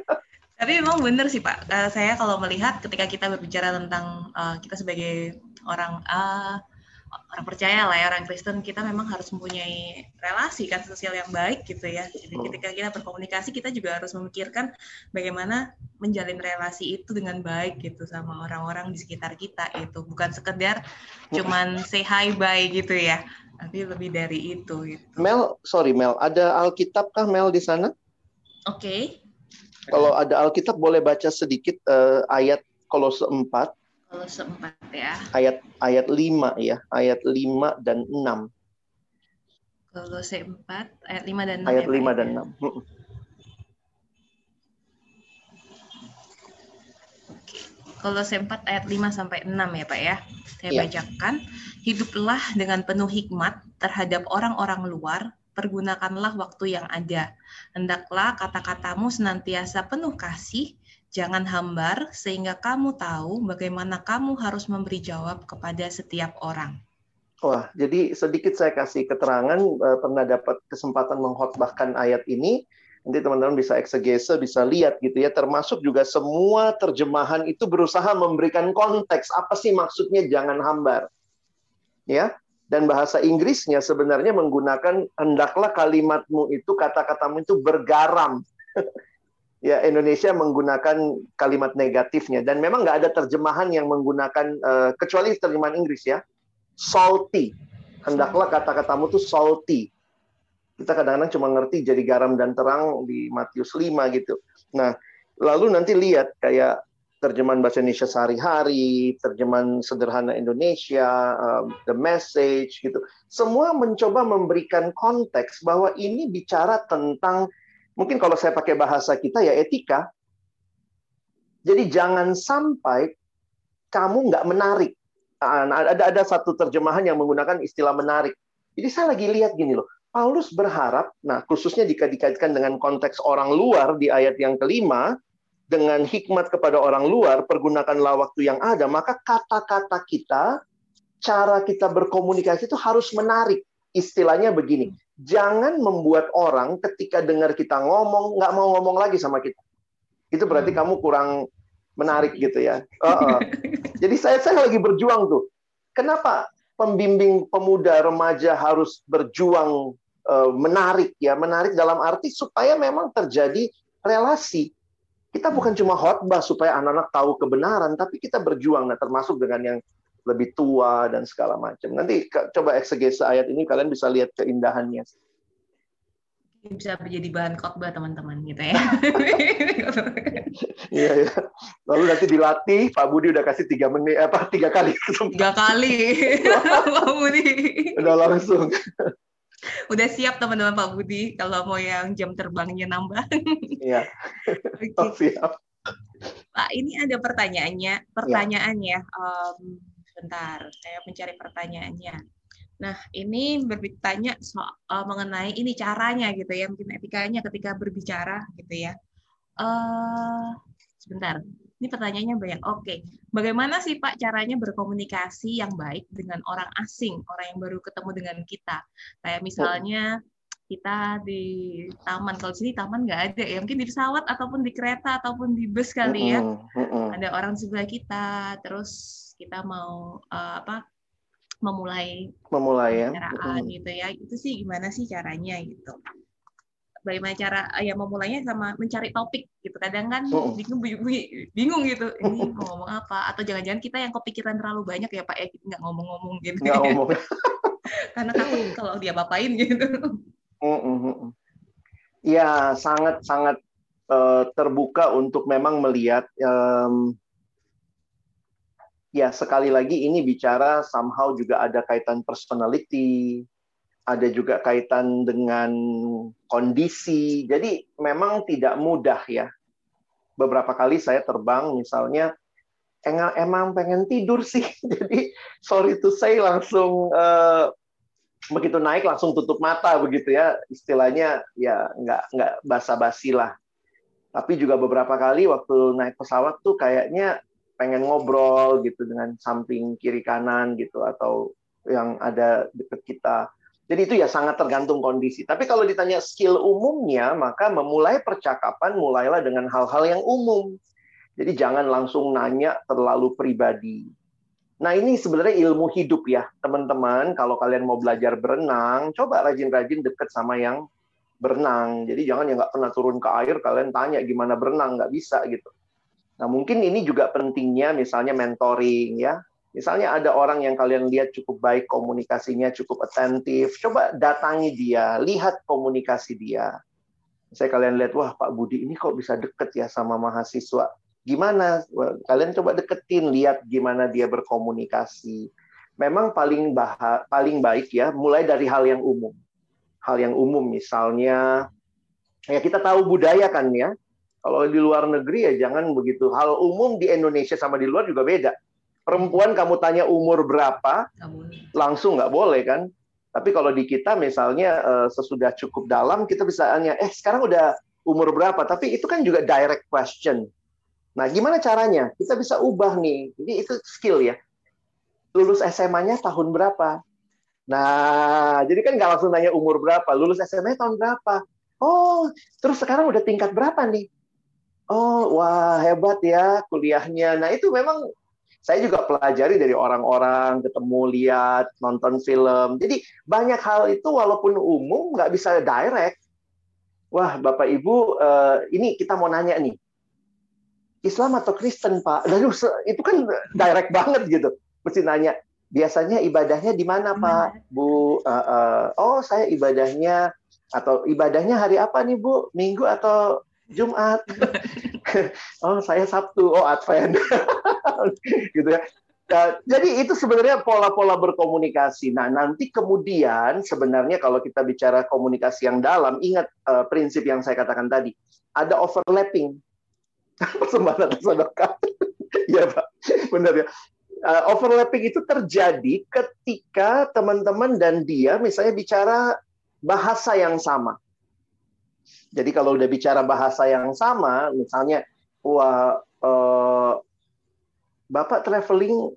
Tapi memang benar sih Pak. Uh, saya kalau melihat ketika kita berbicara tentang uh, kita sebagai orang uh, orang percaya lah ya orang Kristen kita memang harus mempunyai relasi kan sosial yang baik gitu ya. Jadi ketika kita berkomunikasi kita juga harus memikirkan bagaimana menjalin relasi itu dengan baik gitu sama orang-orang di sekitar kita itu bukan sekedar cuman say hi bye gitu ya. Tapi lebih dari itu gitu. Mel, sorry Mel, ada Alkitab kah Mel di sana? Oke. Okay. Kalau ada Alkitab boleh baca sedikit uh, ayat Kolose 4. Kolose 4 ya. Ayat ayat 5 ya, ayat 5 dan 6. Kolose 4 ayat 5 dan 6. Ayat ya, 5 dan 6. Hmm. Kolose 4 ayat 5 sampai 6 ya, Pak ya. Saya ya. bacakan, hiduplah dengan penuh hikmat terhadap orang-orang luar pergunakanlah waktu yang ada. Hendaklah kata-katamu senantiasa penuh kasih, jangan hambar, sehingga kamu tahu bagaimana kamu harus memberi jawab kepada setiap orang. Wah, jadi sedikit saya kasih keterangan, eh, pernah dapat kesempatan mengkhotbahkan ayat ini, nanti teman-teman bisa eksegese, bisa lihat gitu ya, termasuk juga semua terjemahan itu berusaha memberikan konteks, apa sih maksudnya jangan hambar. Ya, dan bahasa Inggrisnya sebenarnya menggunakan hendaklah kalimatmu itu kata-katamu itu bergaram. ya Indonesia menggunakan kalimat negatifnya dan memang nggak ada terjemahan yang menggunakan uh, kecuali terjemahan Inggris ya salty. Hendaklah kata-katamu itu salty. Kita kadang-kadang cuma ngerti jadi garam dan terang di Matius 5 gitu. Nah, lalu nanti lihat kayak terjemahan bahasa Indonesia sehari-hari, terjemahan sederhana Indonesia, um, the message gitu. Semua mencoba memberikan konteks bahwa ini bicara tentang mungkin kalau saya pakai bahasa kita ya etika. Jadi jangan sampai kamu nggak menarik. Nah, ada ada satu terjemahan yang menggunakan istilah menarik. Jadi saya lagi lihat gini loh. Paulus berharap, nah khususnya jika dikaitkan dengan konteks orang luar di ayat yang kelima, dengan hikmat kepada orang luar, pergunakanlah waktu yang ada, maka kata-kata kita, cara kita berkomunikasi itu harus menarik. Istilahnya begini, jangan membuat orang ketika dengar kita ngomong, nggak mau ngomong lagi sama kita. Itu berarti hmm. kamu kurang menarik gitu ya. Uh -uh. Jadi saya saya lagi berjuang tuh. Kenapa pembimbing pemuda remaja harus berjuang uh, menarik ya, menarik dalam arti supaya memang terjadi relasi kita bukan cuma khotbah supaya anak-anak tahu kebenaran, tapi kita berjuang, nah termasuk dengan yang lebih tua dan segala macam. Nanti coba eksegese ayat ini kalian bisa lihat keindahannya. Bisa menjadi bahan khotbah teman-teman gitu ya. Iya ya. Lalu nanti dilatih, Pak Budi udah kasih tiga menit apa tiga kali Tiga kali, Pak Budi. Udah langsung. Udah siap teman-teman Pak Budi kalau mau yang jam terbangnya nambah. Iya. okay. oh, siap. Pak, ini ada pertanyaannya. Pertanyaannya, ya. um, bentar, saya mencari pertanyaannya. Nah, ini bertanya soal uh, mengenai ini caranya gitu ya, mungkin etikanya ketika berbicara gitu ya. Uh, sebentar. Ini pertanyaannya banyak. Oke, bagaimana sih Pak caranya berkomunikasi yang baik dengan orang asing, orang yang baru ketemu dengan kita? Kayak misalnya kita di taman, kalau sini taman nggak ada ya, mungkin di pesawat ataupun di kereta ataupun di bus kali ya. Ada orang sebelah kita, terus kita mau uh, apa? memulai memulai ya. gitu ya. Itu sih gimana sih caranya gitu. Bagaimana cara eh, ya memulainya sama mencari topik gitu. Kadang kan oh. bingung bingung gitu. Ini mau ngomong apa? Atau jangan-jangan kita yang kepikiran terlalu banyak ya pak ya? Nggak ngomong-ngomong gitu nggak ngomong. Karena takut kalau dia bapain gitu. Ya sangat sangat uh, terbuka untuk memang melihat um, ya sekali lagi ini bicara somehow juga ada kaitan personality ada juga kaitan dengan kondisi. Jadi memang tidak mudah ya. Beberapa kali saya terbang misalnya emang pengen tidur sih. Jadi sorry to say langsung uh, begitu naik langsung tutup mata begitu ya. Istilahnya ya nggak nggak basa-basi lah. Tapi juga beberapa kali waktu naik pesawat tuh kayaknya pengen ngobrol gitu dengan samping kiri kanan gitu atau yang ada dekat kita. Jadi itu ya sangat tergantung kondisi. Tapi kalau ditanya skill umumnya, maka memulai percakapan mulailah dengan hal-hal yang umum. Jadi jangan langsung nanya terlalu pribadi. Nah ini sebenarnya ilmu hidup ya, teman-teman. Kalau kalian mau belajar berenang, coba rajin-rajin deket sama yang berenang. Jadi jangan yang nggak pernah turun ke air, kalian tanya gimana berenang, nggak bisa gitu. Nah mungkin ini juga pentingnya misalnya mentoring ya. Misalnya ada orang yang kalian lihat cukup baik komunikasinya, cukup atentif, coba datangi dia, lihat komunikasi dia. Saya kalian lihat, wah Pak Budi ini kok bisa deket ya sama mahasiswa Gimana? Kalian coba deketin, lihat gimana dia berkomunikasi. Memang paling bah paling baik ya, mulai dari hal yang umum. Hal yang umum misalnya, ya kita tahu budaya kan ya. Kalau di luar negeri ya jangan begitu. Hal umum di Indonesia sama di luar juga beda. Perempuan kamu tanya umur berapa, langsung nggak boleh kan. Tapi kalau di kita misalnya eh, sesudah cukup dalam kita bisa tanya, eh sekarang udah umur berapa? Tapi itu kan juga direct question Nah, gimana caranya? Kita bisa ubah nih. Jadi itu skill ya. Lulus SMA-nya tahun berapa? Nah, jadi kan nggak langsung nanya umur berapa. Lulus SMA tahun berapa? Oh, terus sekarang udah tingkat berapa nih? Oh, wah hebat ya kuliahnya. Nah, itu memang saya juga pelajari dari orang-orang, ketemu, lihat, nonton film. Jadi banyak hal itu walaupun umum nggak bisa direct. Wah, Bapak Ibu, eh, ini kita mau nanya nih Islam atau Kristen, Pak? Lalu itu kan direct banget gitu. Mesti nanya, biasanya ibadahnya di mana, Pak? Bu, uh, uh, oh saya ibadahnya atau ibadahnya hari apa nih, Bu? Minggu atau Jumat? oh, saya Sabtu. Oh, Advent. gitu ya. Nah, jadi itu sebenarnya pola-pola berkomunikasi. Nah, nanti kemudian sebenarnya kalau kita bicara komunikasi yang dalam, ingat uh, prinsip yang saya katakan tadi, ada overlapping persembahan sedekah. ya Pak, benar ya. Uh, overlapping itu terjadi ketika teman-teman dan dia misalnya bicara bahasa yang sama. Jadi kalau udah bicara bahasa yang sama, misalnya, wah, uh, Bapak traveling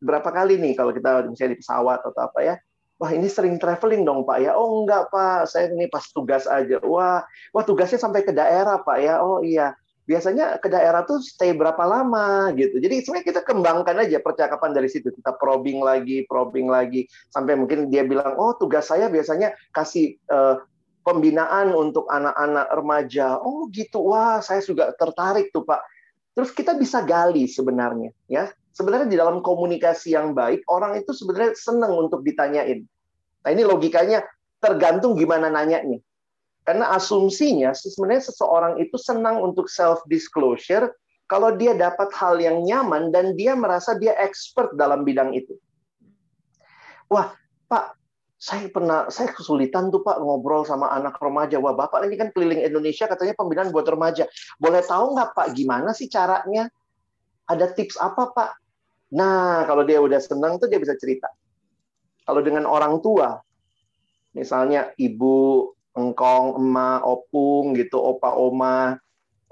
berapa kali nih kalau kita misalnya di pesawat atau apa ya? Wah ini sering traveling dong Pak ya. Oh enggak Pak, saya ini pas tugas aja. Wah, wah tugasnya sampai ke daerah Pak ya. Oh iya biasanya ke daerah tuh stay berapa lama gitu. Jadi sebenarnya kita kembangkan aja percakapan dari situ. Kita probing lagi, probing lagi sampai mungkin dia bilang, "Oh, tugas saya biasanya kasih uh, pembinaan untuk anak-anak remaja." Oh, gitu. Wah, saya juga tertarik tuh, Pak. Terus kita bisa gali sebenarnya, ya. Sebenarnya di dalam komunikasi yang baik, orang itu sebenarnya senang untuk ditanyain. Nah, ini logikanya tergantung gimana nanyanya. Karena asumsinya sebenarnya seseorang itu senang untuk self disclosure kalau dia dapat hal yang nyaman dan dia merasa dia expert dalam bidang itu. Wah, Pak, saya pernah saya kesulitan tuh Pak ngobrol sama anak remaja. Wah, Bapak ini kan keliling Indonesia katanya pembinaan buat remaja. Boleh tahu nggak Pak gimana sih caranya? Ada tips apa Pak? Nah, kalau dia udah senang tuh dia bisa cerita. Kalau dengan orang tua, misalnya ibu engkong, emak, opung gitu, opa, oma.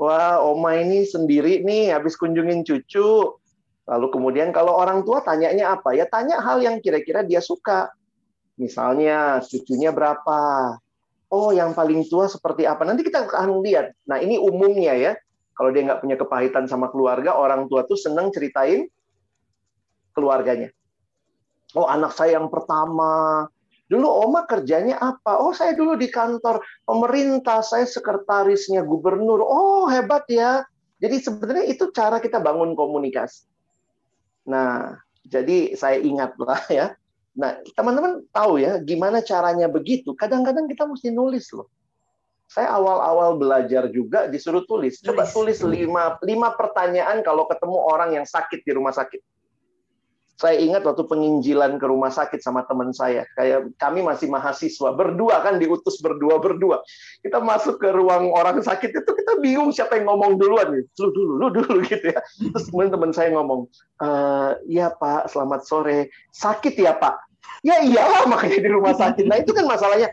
Wah, oma ini sendiri nih habis kunjungin cucu. Lalu kemudian kalau orang tua tanyanya apa? Ya tanya hal yang kira-kira dia suka. Misalnya cucunya berapa? Oh, yang paling tua seperti apa? Nanti kita akan lihat. Nah, ini umumnya ya. Kalau dia nggak punya kepahitan sama keluarga, orang tua tuh seneng ceritain keluarganya. Oh, anak saya yang pertama, Dulu Oma kerjanya apa? Oh, saya dulu di kantor pemerintah, saya sekretarisnya gubernur. Oh, hebat ya. Jadi sebenarnya itu cara kita bangun komunikasi. Nah, jadi saya ingatlah ya. Nah, teman-teman tahu ya gimana caranya begitu. Kadang-kadang kita mesti nulis loh. Saya awal-awal belajar juga disuruh tulis. Coba tulis lima, lima pertanyaan kalau ketemu orang yang sakit di rumah sakit saya ingat waktu penginjilan ke rumah sakit sama teman saya, kayak kami masih mahasiswa, berdua kan diutus berdua berdua. Kita masuk ke ruang orang sakit itu kita bingung siapa yang ngomong duluan, lu dulu, lu dulu gitu ya. Terus kemudian teman saya ngomong, e, iya Pak, selamat sore. Sakit ya Pak? Ya iyalah makanya di rumah sakit. Nah itu kan masalahnya.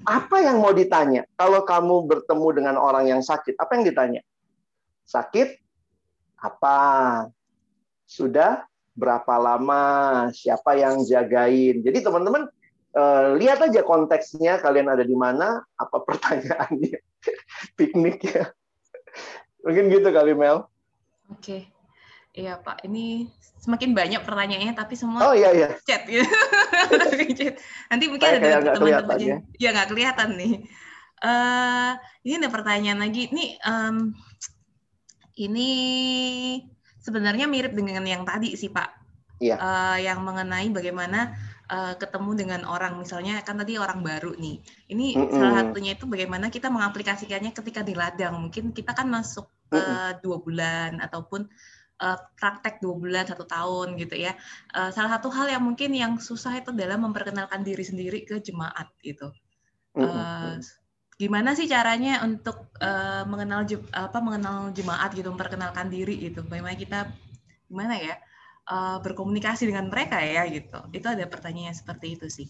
Apa yang mau ditanya? Kalau kamu bertemu dengan orang yang sakit, apa yang ditanya? Sakit? Apa? sudah berapa lama, siapa yang jagain. Jadi teman-teman uh, lihat aja konteksnya kalian ada di mana, apa pertanyaannya, piknik ya. Mungkin gitu kali Mel. Oke. Iya Pak, ini semakin banyak pertanyaannya tapi semua oh, iya, iya. chat ya. Nanti mungkin Kayak ada teman-teman ya. ya nggak kelihatan nih. Uh, ini ada pertanyaan lagi. Nih um, ini sebenarnya mirip dengan yang tadi sih Pak. Iya. Uh, yang mengenai bagaimana uh, ketemu dengan orang, misalnya kan tadi orang baru nih. Ini mm -mm. salah satunya itu bagaimana kita mengaplikasikannya ketika di ladang. Mungkin kita kan masuk uh, dua bulan ataupun uh, praktek dua bulan satu tahun gitu ya. Uh, salah satu hal yang mungkin yang susah itu adalah memperkenalkan diri sendiri ke jemaat gitu. Uh, gimana sih caranya untuk uh, mengenal apa mengenal jemaat gitu memperkenalkan diri gitu bagaimana kita gimana ya uh, berkomunikasi dengan mereka ya gitu itu ada pertanyaan seperti itu sih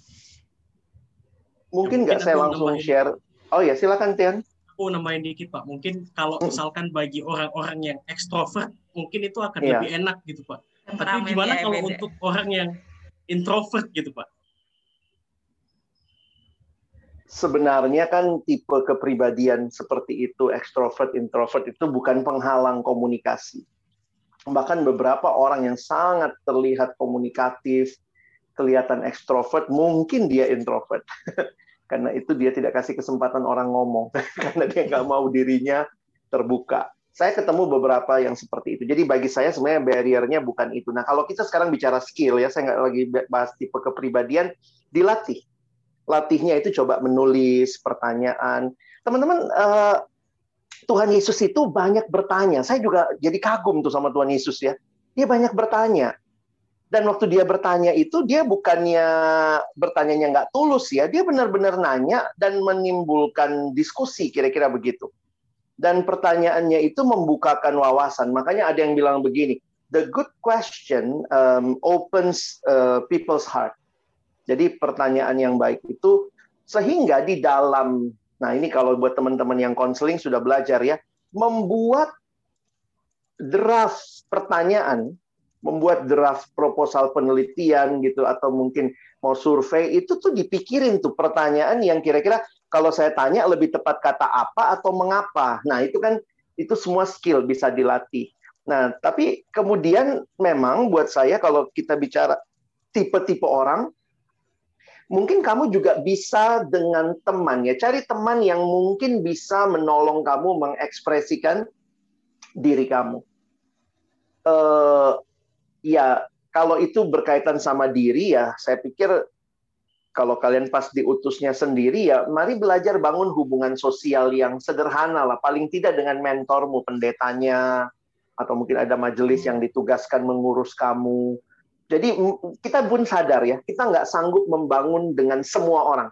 mungkin nggak saya langsung nambahin. share oh ya silakan Tian aku nambahin dikit pak mungkin kalau hmm. misalkan bagi orang-orang yang ekstrovert mungkin itu akan yeah. lebih enak gitu pak tapi gimana ya, kalau beda. untuk orang yang introvert gitu pak sebenarnya kan tipe kepribadian seperti itu, ekstrovert, introvert itu bukan penghalang komunikasi. Bahkan beberapa orang yang sangat terlihat komunikatif, kelihatan ekstrovert, mungkin dia introvert. karena itu dia tidak kasih kesempatan orang ngomong. karena dia nggak mau dirinya terbuka. Saya ketemu beberapa yang seperti itu. Jadi bagi saya sebenarnya barriernya bukan itu. Nah kalau kita sekarang bicara skill ya, saya nggak lagi bahas tipe kepribadian, dilatih latihnya itu coba menulis pertanyaan. Teman-teman, uh, Tuhan Yesus itu banyak bertanya. Saya juga jadi kagum tuh sama Tuhan Yesus ya. Dia banyak bertanya. Dan waktu dia bertanya itu, dia bukannya bertanyanya nggak tulus ya. Dia benar-benar nanya dan menimbulkan diskusi, kira-kira begitu. Dan pertanyaannya itu membukakan wawasan. Makanya ada yang bilang begini, the good question um, opens uh, people's heart. Jadi pertanyaan yang baik itu sehingga di dalam nah ini kalau buat teman-teman yang konseling sudah belajar ya, membuat draft pertanyaan, membuat draft proposal penelitian gitu atau mungkin mau survei itu tuh dipikirin tuh pertanyaan yang kira-kira kalau saya tanya lebih tepat kata apa atau mengapa. Nah, itu kan itu semua skill bisa dilatih. Nah, tapi kemudian memang buat saya kalau kita bicara tipe-tipe orang, mungkin kamu juga bisa dengan teman ya cari teman yang mungkin bisa menolong kamu mengekspresikan diri kamu uh, ya kalau itu berkaitan sama diri ya saya pikir kalau kalian pas diutusnya sendiri ya mari belajar bangun hubungan sosial yang sederhana lah paling tidak dengan mentormu pendetanya atau mungkin ada majelis yang ditugaskan mengurus kamu jadi kita pun sadar ya, kita nggak sanggup membangun dengan semua orang.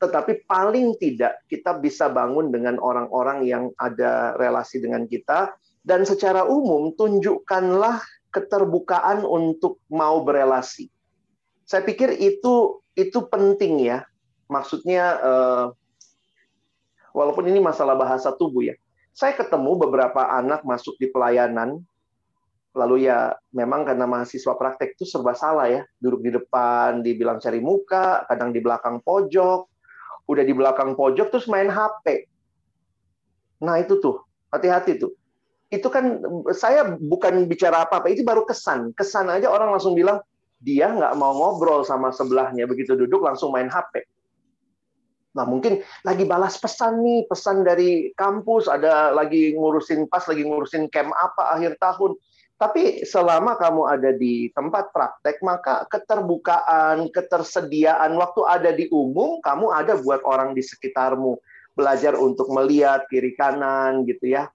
Tetapi paling tidak kita bisa bangun dengan orang-orang yang ada relasi dengan kita. Dan secara umum tunjukkanlah keterbukaan untuk mau berelasi. Saya pikir itu itu penting ya. Maksudnya uh, walaupun ini masalah bahasa tubuh ya. Saya ketemu beberapa anak masuk di pelayanan lalu ya memang karena mahasiswa praktek itu serba salah ya duduk di depan dibilang cari muka kadang di belakang pojok udah di belakang pojok terus main HP nah itu tuh hati-hati tuh itu kan saya bukan bicara apa-apa itu baru kesan kesan aja orang langsung bilang dia nggak mau ngobrol sama sebelahnya begitu duduk langsung main HP Nah, mungkin lagi balas pesan nih, pesan dari kampus, ada lagi ngurusin pas lagi ngurusin camp apa akhir tahun. Tapi selama kamu ada di tempat praktek, maka keterbukaan, ketersediaan waktu ada di umum, kamu ada buat orang di sekitarmu. Belajar untuk melihat kiri kanan gitu ya.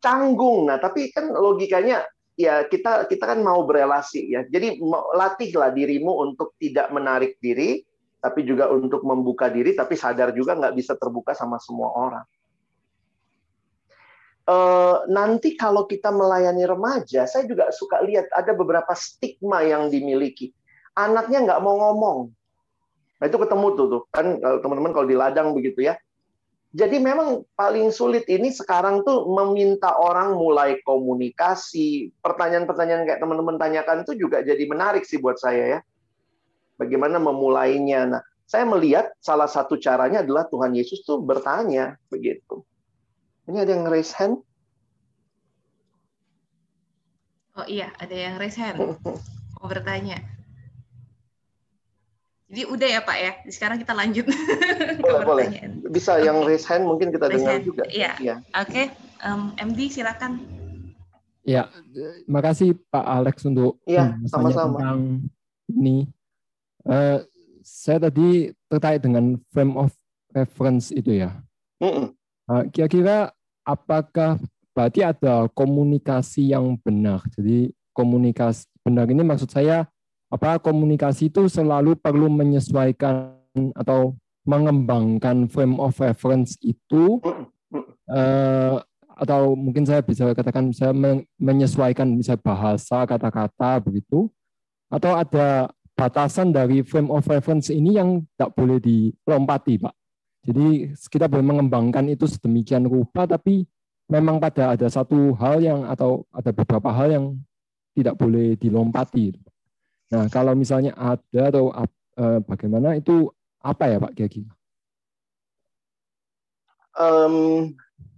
Canggung. Nah, tapi kan logikanya ya kita kita kan mau berelasi ya. Jadi latihlah dirimu untuk tidak menarik diri, tapi juga untuk membuka diri, tapi sadar juga nggak bisa terbuka sama semua orang. Eh, nanti kalau kita melayani remaja, saya juga suka lihat ada beberapa stigma yang dimiliki. Anaknya nggak mau ngomong. Nah itu ketemu tuh, tuh. kan teman-teman kalau di ladang begitu ya. Jadi memang paling sulit ini sekarang tuh meminta orang mulai komunikasi. Pertanyaan-pertanyaan kayak teman-teman tanyakan itu juga jadi menarik sih buat saya ya. Bagaimana memulainya. Nah, saya melihat salah satu caranya adalah Tuhan Yesus tuh bertanya begitu. Ini ada yang raise hand? Oh iya, ada yang raise hand. Mau bertanya. Jadi udah ya Pak ya. Sekarang kita lanjut boleh, boleh. Bisa okay. yang raise hand mungkin kita raise dengar hand. juga. Iya. ya. Oke, okay. um, MD silakan. Ya, makasih Pak Alex untuk ya, sama-sama. tentang ini. Uh, saya tadi terkait dengan frame of reference itu ya. Mm -mm. Uh, kira-kira apakah berarti ada komunikasi yang benar? Jadi komunikasi benar ini maksud saya apa komunikasi itu selalu perlu menyesuaikan atau mengembangkan frame of reference itu uh, atau mungkin saya bisa katakan bisa menyesuaikan bisa bahasa kata-kata begitu. Atau ada batasan dari frame of reference ini yang tak boleh dilompati pak. Jadi kita boleh mengembangkan itu sedemikian rupa tapi memang pada ada satu hal yang atau ada beberapa hal yang tidak boleh dilompati Nah, kalau misalnya ada atau uh, bagaimana itu apa ya Pak Gagi? Um,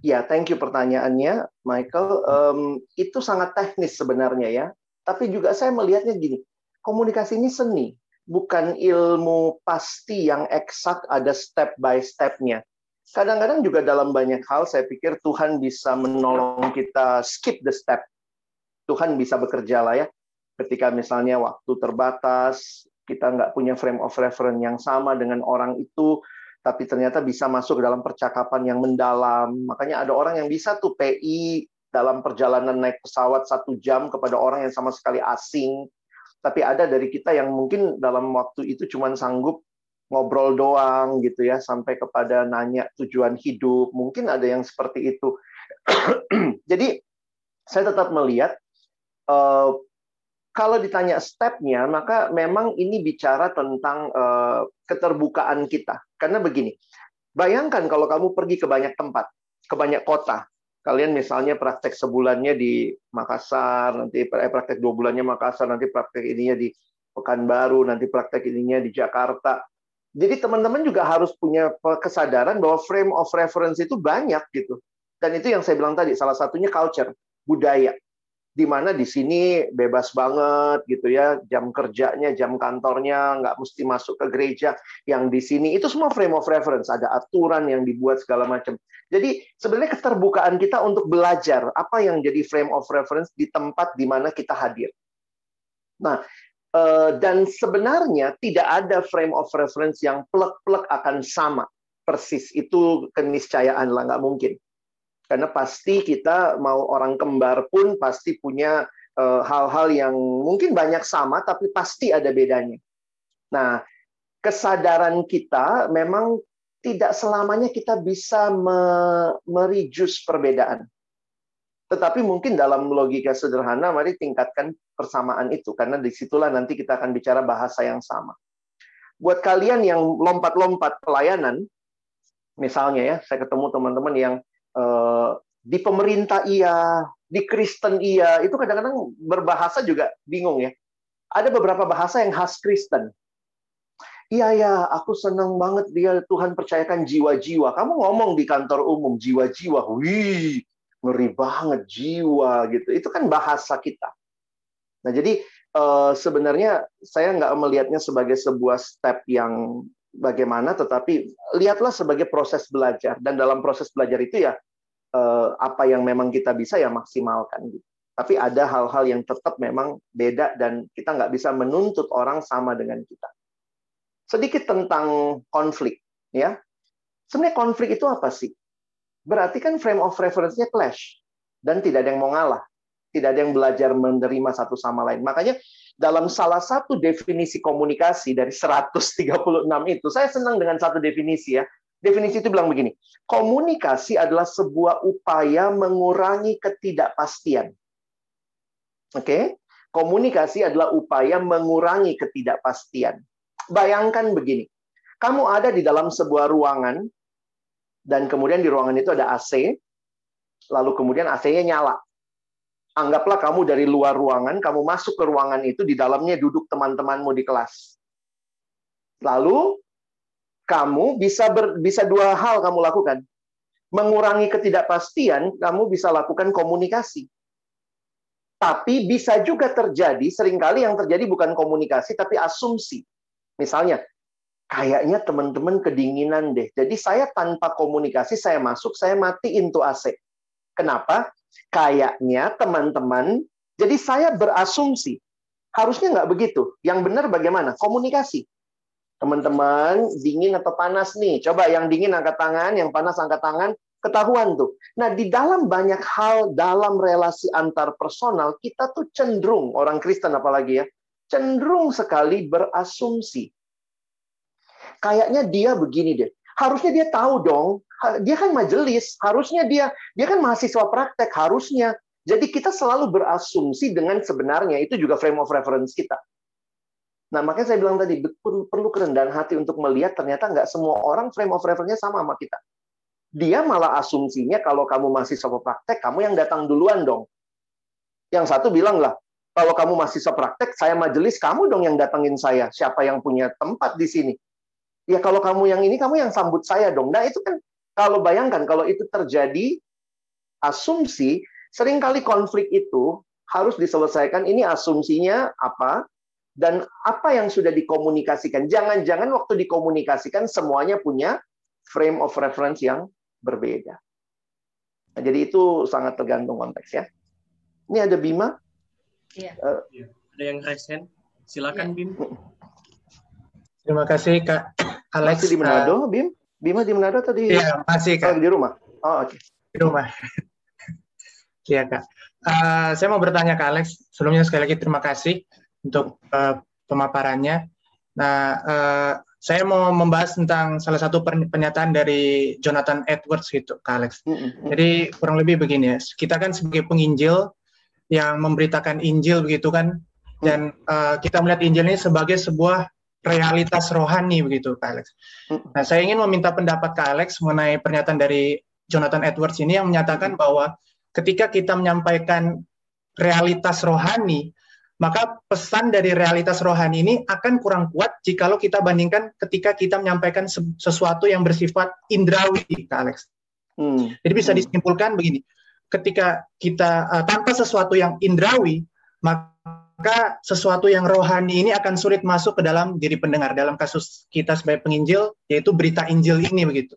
ya, thank you pertanyaannya, Michael. Um, itu sangat teknis sebenarnya ya. Tapi juga saya melihatnya gini, komunikasi ini seni, bukan ilmu pasti yang eksak ada step by stepnya. Kadang-kadang juga dalam banyak hal saya pikir Tuhan bisa menolong kita skip the step. Tuhan bisa bekerja lah ya ketika misalnya waktu terbatas, kita nggak punya frame of reference yang sama dengan orang itu, tapi ternyata bisa masuk dalam percakapan yang mendalam. Makanya ada orang yang bisa tuh PI dalam perjalanan naik pesawat satu jam kepada orang yang sama sekali asing. Tapi ada dari kita yang mungkin dalam waktu itu cuma sanggup ngobrol doang gitu ya, sampai kepada nanya tujuan hidup. Mungkin ada yang seperti itu. Jadi saya tetap melihat eh, kalau ditanya stepnya, maka memang ini bicara tentang uh, keterbukaan kita. Karena begini, bayangkan kalau kamu pergi ke banyak tempat, ke banyak kota. Kalian misalnya praktek sebulannya di Makassar, nanti eh, praktek dua bulannya Makassar, nanti praktek ininya di Pekanbaru, nanti praktek ininya di Jakarta. Jadi teman-teman juga harus punya kesadaran bahwa frame of reference itu banyak gitu. Dan itu yang saya bilang tadi, salah satunya culture, budaya di mana di sini bebas banget gitu ya jam kerjanya jam kantornya nggak mesti masuk ke gereja yang di sini. Itu semua frame of reference ada aturan yang dibuat segala macam. Jadi sebenarnya keterbukaan kita untuk belajar apa yang jadi frame of reference di tempat di mana kita hadir. Nah eh, dan sebenarnya tidak ada frame of reference yang plek-plek akan sama. Persis itu keniscayaan lah nggak mungkin karena pasti kita mau orang kembar pun pasti punya eh, hal-hal uh, yang mungkin banyak sama tapi pasti ada bedanya. Nah, kesadaran kita memang tidak selamanya kita bisa me merijus perbedaan. Tetapi mungkin dalam logika sederhana, mari tingkatkan persamaan itu, karena di situlah nanti kita akan bicara bahasa yang sama. Buat kalian yang lompat-lompat pelayanan, misalnya ya, saya ketemu teman-teman yang Eh, di pemerintah iya, di Kristen iya, itu kadang-kadang berbahasa juga bingung ya. Ada beberapa bahasa yang khas Kristen. Iya ya, aku senang banget dia Tuhan percayakan jiwa-jiwa. Kamu ngomong di kantor umum jiwa-jiwa, wih, ngeri banget jiwa gitu. Itu kan bahasa kita. Nah jadi uh, sebenarnya saya nggak melihatnya sebagai sebuah step yang bagaimana, tetapi lihatlah sebagai proses belajar dan dalam proses belajar itu ya eh, apa yang memang kita bisa ya maksimalkan gitu. Tapi ada hal-hal yang tetap memang beda dan kita nggak bisa menuntut orang sama dengan kita. Sedikit tentang konflik, ya. Sebenarnya konflik itu apa sih? Berarti kan frame of reference-nya clash dan tidak ada yang mau ngalah, tidak ada yang belajar menerima satu sama lain. Makanya dalam salah satu definisi komunikasi dari 136 itu, saya senang dengan satu definisi ya. Definisi itu bilang begini, komunikasi adalah sebuah upaya mengurangi ketidakpastian. Oke, okay? komunikasi adalah upaya mengurangi ketidakpastian. Bayangkan begini, kamu ada di dalam sebuah ruangan, dan kemudian di ruangan itu ada AC, lalu kemudian AC-nya nyala. Anggaplah kamu dari luar ruangan, kamu masuk ke ruangan itu, di dalamnya duduk teman-temanmu di kelas. Lalu kamu bisa ber, bisa dua hal kamu lakukan. Mengurangi ketidakpastian, kamu bisa lakukan komunikasi. Tapi bisa juga terjadi, sering kali yang terjadi bukan komunikasi, tapi asumsi. Misalnya, kayaknya teman-teman kedinginan deh. Jadi saya tanpa komunikasi, saya masuk, saya matiin tuh AC. Kenapa? kayaknya teman-teman, jadi saya berasumsi, harusnya nggak begitu. Yang benar bagaimana? Komunikasi. Teman-teman, dingin atau panas nih? Coba yang dingin angkat tangan, yang panas angkat tangan, ketahuan tuh. Nah, di dalam banyak hal dalam relasi antar personal, kita tuh cenderung, orang Kristen apalagi ya, cenderung sekali berasumsi. Kayaknya dia begini deh. Harusnya dia tahu dong dia kan majelis, harusnya dia dia kan mahasiswa praktek, harusnya. Jadi kita selalu berasumsi dengan sebenarnya itu juga frame of reference kita. Nah makanya saya bilang tadi perlu kerendahan hati untuk melihat ternyata nggak semua orang frame of reference-nya sama sama kita. Dia malah asumsinya kalau kamu mahasiswa praktek, kamu yang datang duluan dong. Yang satu bilang lah, kalau kamu mahasiswa praktek, saya majelis, kamu dong yang datangin saya. Siapa yang punya tempat di sini? Ya kalau kamu yang ini, kamu yang sambut saya dong. Nah itu kan kalau bayangkan kalau itu terjadi asumsi, sering kali konflik itu harus diselesaikan. Ini asumsinya apa dan apa yang sudah dikomunikasikan. Jangan-jangan waktu dikomunikasikan semuanya punya frame of reference yang berbeda. Nah, jadi itu sangat tergantung konteks ya. Ini ada Bima. Iya. Uh, ada yang resen. Silakan ya. Bim. Terima kasih Kak Alex. Masih di Manado, uh, Bim? Bima di Manado tadi? Iya, masih Kak. Oh, di rumah? Oh, oke. Okay. Di rumah. Iya, Kak. Uh, saya mau bertanya ke Alex. Sebelumnya sekali lagi terima kasih untuk uh, pemaparannya. Nah, uh, saya mau membahas tentang salah satu pernyataan dari Jonathan Edwards gitu, Kak Alex. Mm -hmm. Jadi kurang lebih begini ya. Kita kan sebagai penginjil yang memberitakan Injil begitu kan, dan uh, kita melihat Injil ini sebagai sebuah realitas rohani begitu Kak Alex. Nah, saya ingin meminta pendapat Kak Alex mengenai pernyataan dari Jonathan Edwards ini yang menyatakan bahwa ketika kita menyampaikan realitas rohani, maka pesan dari realitas rohani ini akan kurang kuat jikalau kita bandingkan ketika kita menyampaikan sesuatu yang bersifat indrawi, Kak Alex. Hmm. Jadi bisa disimpulkan begini, ketika kita uh, tanpa sesuatu yang indrawi, maka maka sesuatu yang rohani ini akan sulit masuk ke dalam diri pendengar. Dalam kasus kita sebagai penginjil, yaitu berita Injil ini begitu.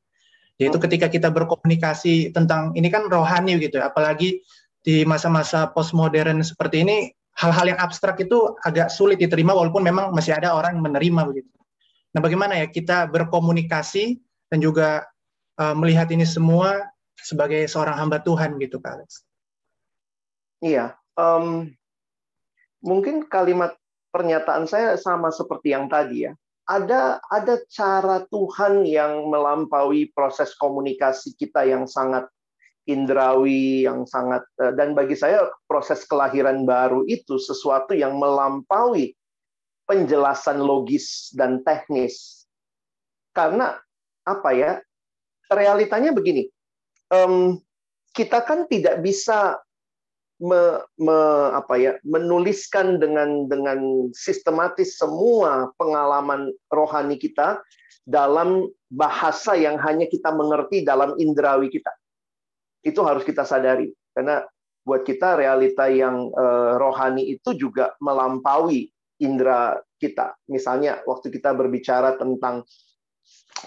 Yaitu ketika kita berkomunikasi tentang ini kan rohani gitu, apalagi di masa-masa postmodern seperti ini, hal-hal yang abstrak itu agak sulit diterima walaupun memang masih ada orang yang menerima begitu. Nah, bagaimana ya kita berkomunikasi dan juga uh, melihat ini semua sebagai seorang hamba Tuhan gitu, Kak Alex? Iya, um, mungkin kalimat pernyataan saya sama seperti yang tadi ya. Ada ada cara Tuhan yang melampaui proses komunikasi kita yang sangat indrawi, yang sangat eh, dan bagi saya proses kelahiran baru itu sesuatu yang melampaui penjelasan logis dan teknis. Karena apa ya? Realitanya begini. Um, kita kan tidak bisa me, me, apa ya, menuliskan dengan dengan sistematis semua pengalaman rohani kita dalam bahasa yang hanya kita mengerti dalam indrawi kita. Itu harus kita sadari karena buat kita realita yang uh, rohani itu juga melampaui indera kita. Misalnya waktu kita berbicara tentang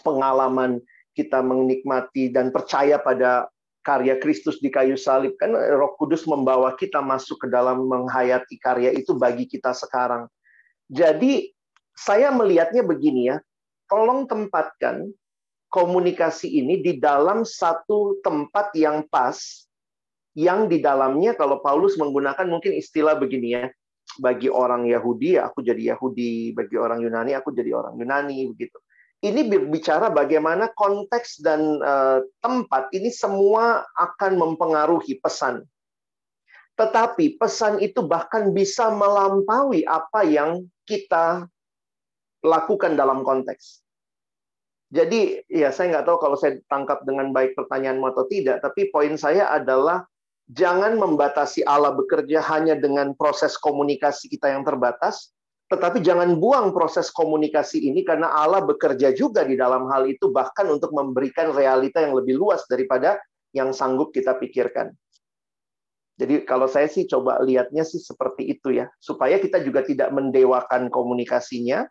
pengalaman kita menikmati dan percaya pada karya Kristus di kayu salib. Kan Roh Kudus membawa kita masuk ke dalam menghayati karya itu bagi kita sekarang. Jadi saya melihatnya begini ya, tolong tempatkan komunikasi ini di dalam satu tempat yang pas yang di dalamnya kalau Paulus menggunakan mungkin istilah begini ya, bagi orang Yahudi aku jadi Yahudi, bagi orang Yunani aku jadi orang Yunani begitu ini berbicara bagaimana konteks dan uh, tempat ini semua akan mempengaruhi pesan. Tetapi pesan itu bahkan bisa melampaui apa yang kita lakukan dalam konteks. Jadi ya saya nggak tahu kalau saya tangkap dengan baik pertanyaanmu atau tidak, tapi poin saya adalah jangan membatasi Allah bekerja hanya dengan proses komunikasi kita yang terbatas, tetapi jangan buang proses komunikasi ini karena Allah bekerja juga di dalam hal itu bahkan untuk memberikan realita yang lebih luas daripada yang sanggup kita pikirkan. Jadi kalau saya sih coba lihatnya sih seperti itu ya, supaya kita juga tidak mendewakan komunikasinya.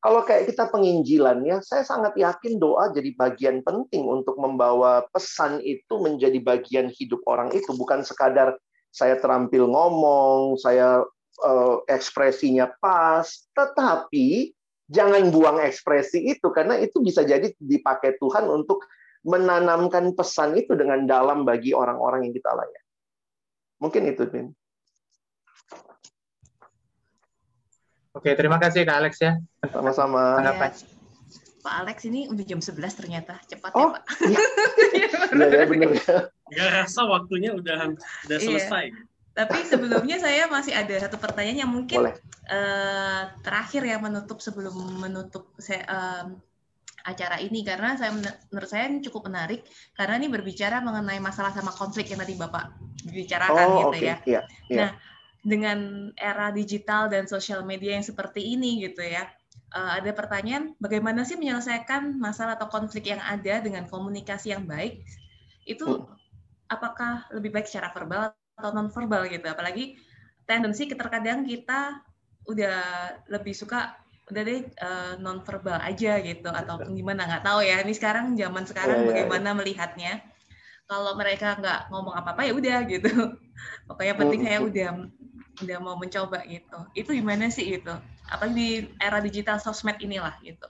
Kalau kayak kita penginjilannya, saya sangat yakin doa jadi bagian penting untuk membawa pesan itu menjadi bagian hidup orang itu, bukan sekadar saya terampil ngomong, saya ekspresinya pas, tetapi jangan buang ekspresi itu karena itu bisa jadi dipakai Tuhan untuk menanamkan pesan itu dengan dalam bagi orang-orang yang kita layani. Mungkin itu, Tim. Oke, terima kasih Kak Alex ya. Sama-sama. Ya, Pak Alex ini udah jam 11 ternyata. Cepat ya, oh, ya, Pak. Iya, iya ya, benar ya. Gak rasa waktunya udah udah iya. selesai. Iya. Tapi sebelumnya saya masih ada satu pertanyaan yang mungkin uh, terakhir ya menutup sebelum menutup saya, um, acara ini karena saya menurut saya ini cukup menarik karena ini berbicara mengenai masalah sama konflik yang tadi Bapak bicarakan oh, gitu okay. ya. Yeah, yeah. Nah, dengan era digital dan sosial media yang seperti ini gitu ya. Uh, ada pertanyaan bagaimana sih menyelesaikan masalah atau konflik yang ada dengan komunikasi yang baik? Itu hmm. apakah lebih baik secara verbal atau non verbal gitu? Apalagi tendensi terkadang kita udah lebih suka udah deh uh, non verbal aja gitu atau gimana nggak tahu ya. Ini sekarang zaman sekarang yeah, iya, bagaimana yeah. melihatnya? Kalau mereka nggak ngomong apa apa ya udah gitu. Pokoknya penting saya udah udah mau mencoba gitu. Itu gimana sih itu apa di era digital sosmed inilah gitu.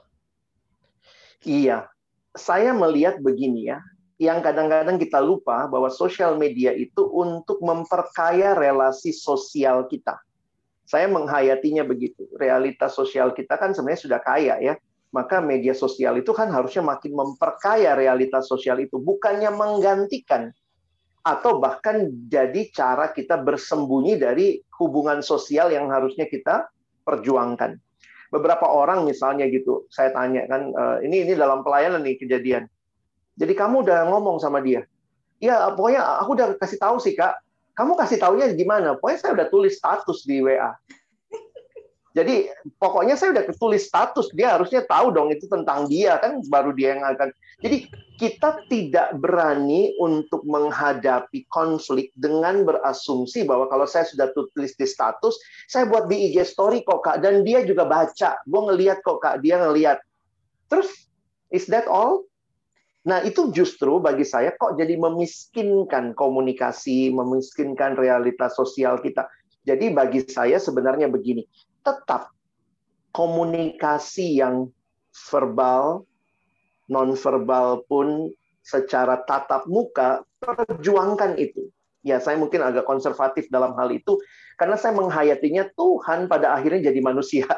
Iya. Saya melihat begini ya yang kadang-kadang kita lupa bahwa sosial media itu untuk memperkaya relasi sosial kita saya menghayatinya begitu. Realitas sosial kita kan sebenarnya sudah kaya ya. Maka media sosial itu kan harusnya makin memperkaya realitas sosial itu, bukannya menggantikan atau bahkan jadi cara kita bersembunyi dari hubungan sosial yang harusnya kita perjuangkan. Beberapa orang misalnya gitu, saya tanya kan, eh, ini ini dalam pelayanan nih kejadian. Jadi kamu udah ngomong sama dia, ya pokoknya aku udah kasih tahu sih kak, kamu kasih taunya gimana? Pokoknya saya udah tulis status di WA. Jadi pokoknya saya udah tulis status, dia harusnya tahu dong itu tentang dia kan baru dia yang akan. Jadi kita tidak berani untuk menghadapi konflik dengan berasumsi bahwa kalau saya sudah tulis di status, saya buat di IG story kok kak dan dia juga baca, gue ngeliat kok kak dia ngeliat. Terus is that all? Nah, itu justru bagi saya kok jadi memiskinkan komunikasi, memiskinkan realitas sosial kita. Jadi bagi saya sebenarnya begini, tetap komunikasi yang verbal, nonverbal pun secara tatap muka, perjuangkan itu. Ya, saya mungkin agak konservatif dalam hal itu, karena saya menghayatinya Tuhan pada akhirnya jadi manusia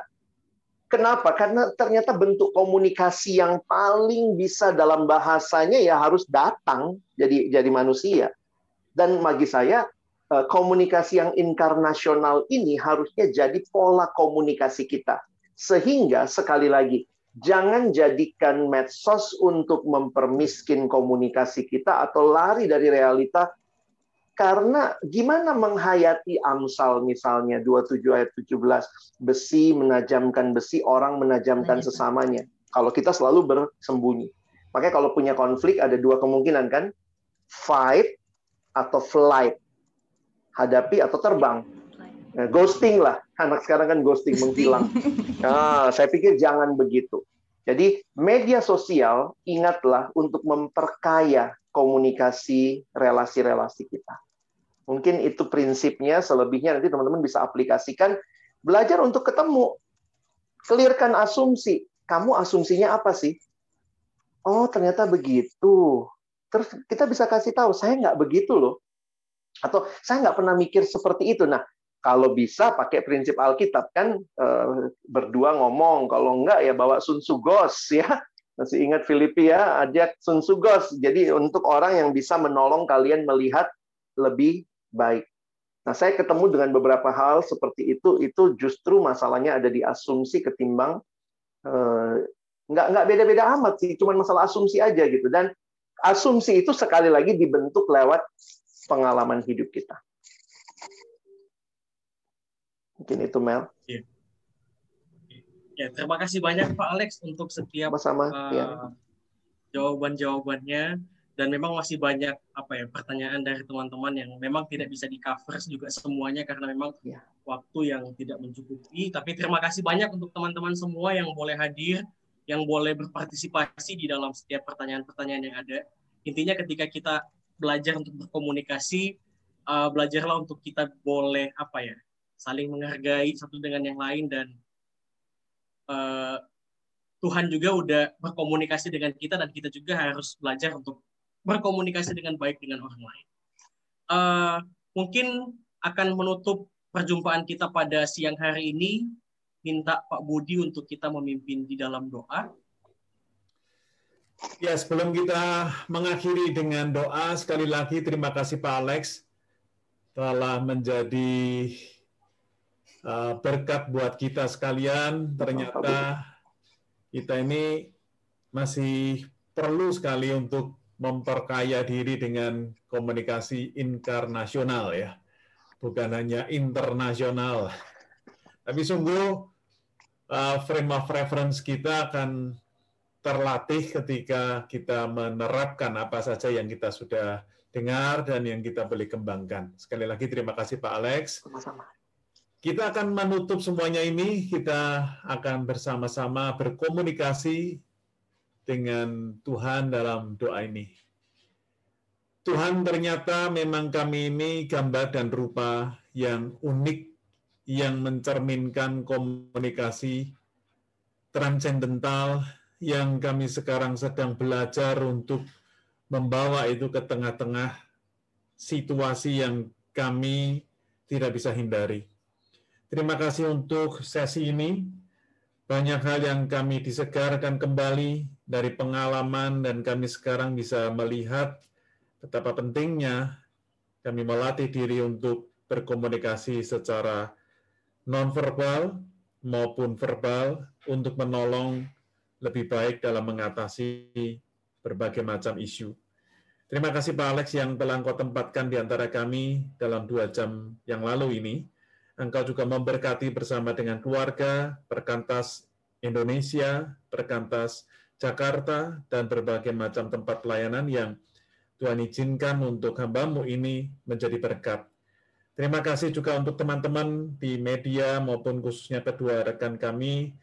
Kenapa? Karena ternyata bentuk komunikasi yang paling bisa dalam bahasanya ya harus datang jadi jadi manusia. Dan bagi saya eh, komunikasi yang inkarnasional ini harusnya jadi pola komunikasi kita. Sehingga sekali lagi jangan jadikan medsos untuk mempermiskin komunikasi kita atau lari dari realita karena gimana menghayati Amsal misalnya 27 ayat 17, besi menajamkan besi, orang menajamkan sesamanya. Kalau kita selalu bersembunyi. Makanya kalau punya konflik ada dua kemungkinan kan? Fight atau flight. Hadapi atau terbang. Nah, ghosting lah. Anak sekarang kan ghosting, menghilang. Nah, saya pikir jangan begitu. Jadi media sosial ingatlah untuk memperkaya komunikasi relasi-relasi kita. Mungkin itu prinsipnya, selebihnya nanti teman-teman bisa aplikasikan. Belajar untuk ketemu. Clearkan asumsi. Kamu asumsinya apa sih? Oh, ternyata begitu. Terus kita bisa kasih tahu, saya nggak begitu loh. Atau saya nggak pernah mikir seperti itu. Nah, kalau bisa pakai prinsip Alkitab kan eh, berdua ngomong, kalau enggak ya bawa Sun Sugos ya. Masih ingat Filipi ya, ajak Sun Sugos. Jadi untuk orang yang bisa menolong kalian melihat lebih baik. Nah, saya ketemu dengan beberapa hal seperti itu, itu justru masalahnya ada di asumsi ketimbang uh, nggak nggak beda-beda amat sih, cuma masalah asumsi aja gitu. Dan asumsi itu sekali lagi dibentuk lewat pengalaman hidup kita. Mungkin itu Mel. Ya, ya terima kasih banyak Pak Alex untuk setiap Sama-sama, uh, ya. jawaban-jawabannya dan memang masih banyak apa ya pertanyaan dari teman-teman yang memang tidak bisa di cover juga semuanya karena memang ya. waktu yang tidak mencukupi. Tapi terima kasih banyak untuk teman-teman semua yang boleh hadir, yang boleh berpartisipasi di dalam setiap pertanyaan-pertanyaan yang ada. Intinya ketika kita belajar untuk berkomunikasi, uh, belajarlah untuk kita boleh apa ya saling menghargai satu dengan yang lain dan uh, Tuhan juga udah berkomunikasi dengan kita dan kita juga harus belajar untuk berkomunikasi dengan baik dengan orang lain. Uh, mungkin akan menutup perjumpaan kita pada siang hari ini. Minta Pak Budi untuk kita memimpin di dalam doa. Ya, sebelum kita mengakhiri dengan doa, sekali lagi terima kasih Pak Alex telah menjadi uh, berkat buat kita sekalian. Ternyata kita ini masih perlu sekali untuk memperkaya diri dengan komunikasi inkarnasional ya, bukan hanya internasional. Tapi sungguh uh, frame of reference kita akan terlatih ketika kita menerapkan apa saja yang kita sudah dengar dan yang kita boleh kembangkan. Sekali lagi terima kasih Pak Alex. Sama-sama. Kita akan menutup semuanya ini, kita akan bersama-sama berkomunikasi dengan Tuhan dalam doa ini. Tuhan ternyata memang kami ini gambar dan rupa yang unik yang mencerminkan komunikasi transendental yang kami sekarang sedang belajar untuk membawa itu ke tengah-tengah situasi yang kami tidak bisa hindari. Terima kasih untuk sesi ini. Banyak hal yang kami disegarkan kembali dari pengalaman dan kami sekarang bisa melihat betapa pentingnya kami melatih diri untuk berkomunikasi secara nonverbal maupun verbal untuk menolong lebih baik dalam mengatasi berbagai macam isu. Terima kasih Pak Alex yang telah Engkau tempatkan di antara kami dalam dua jam yang lalu ini. Engkau juga memberkati bersama dengan keluarga, perkantas Indonesia, perkantas Jakarta, dan berbagai macam tempat pelayanan yang Tuhan izinkan untuk hambamu ini menjadi berkat. Terima kasih juga untuk teman-teman di media maupun khususnya kedua rekan kami,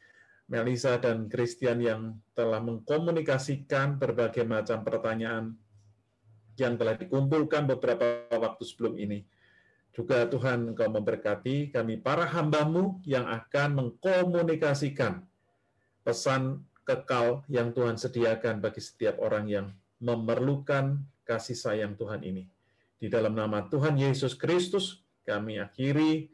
Melisa dan Christian yang telah mengkomunikasikan berbagai macam pertanyaan yang telah dikumpulkan beberapa waktu sebelum ini. Juga Tuhan Engkau memberkati kami para hambamu yang akan mengkomunikasikan pesan kekal yang Tuhan sediakan bagi setiap orang yang memerlukan kasih sayang Tuhan ini. Di dalam nama Tuhan Yesus Kristus, kami akhiri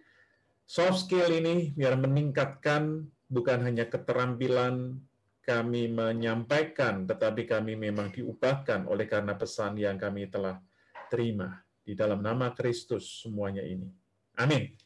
soft skill ini biar meningkatkan bukan hanya keterampilan kami menyampaikan, tetapi kami memang diubahkan oleh karena pesan yang kami telah terima. Di dalam nama Kristus semuanya ini. Amin.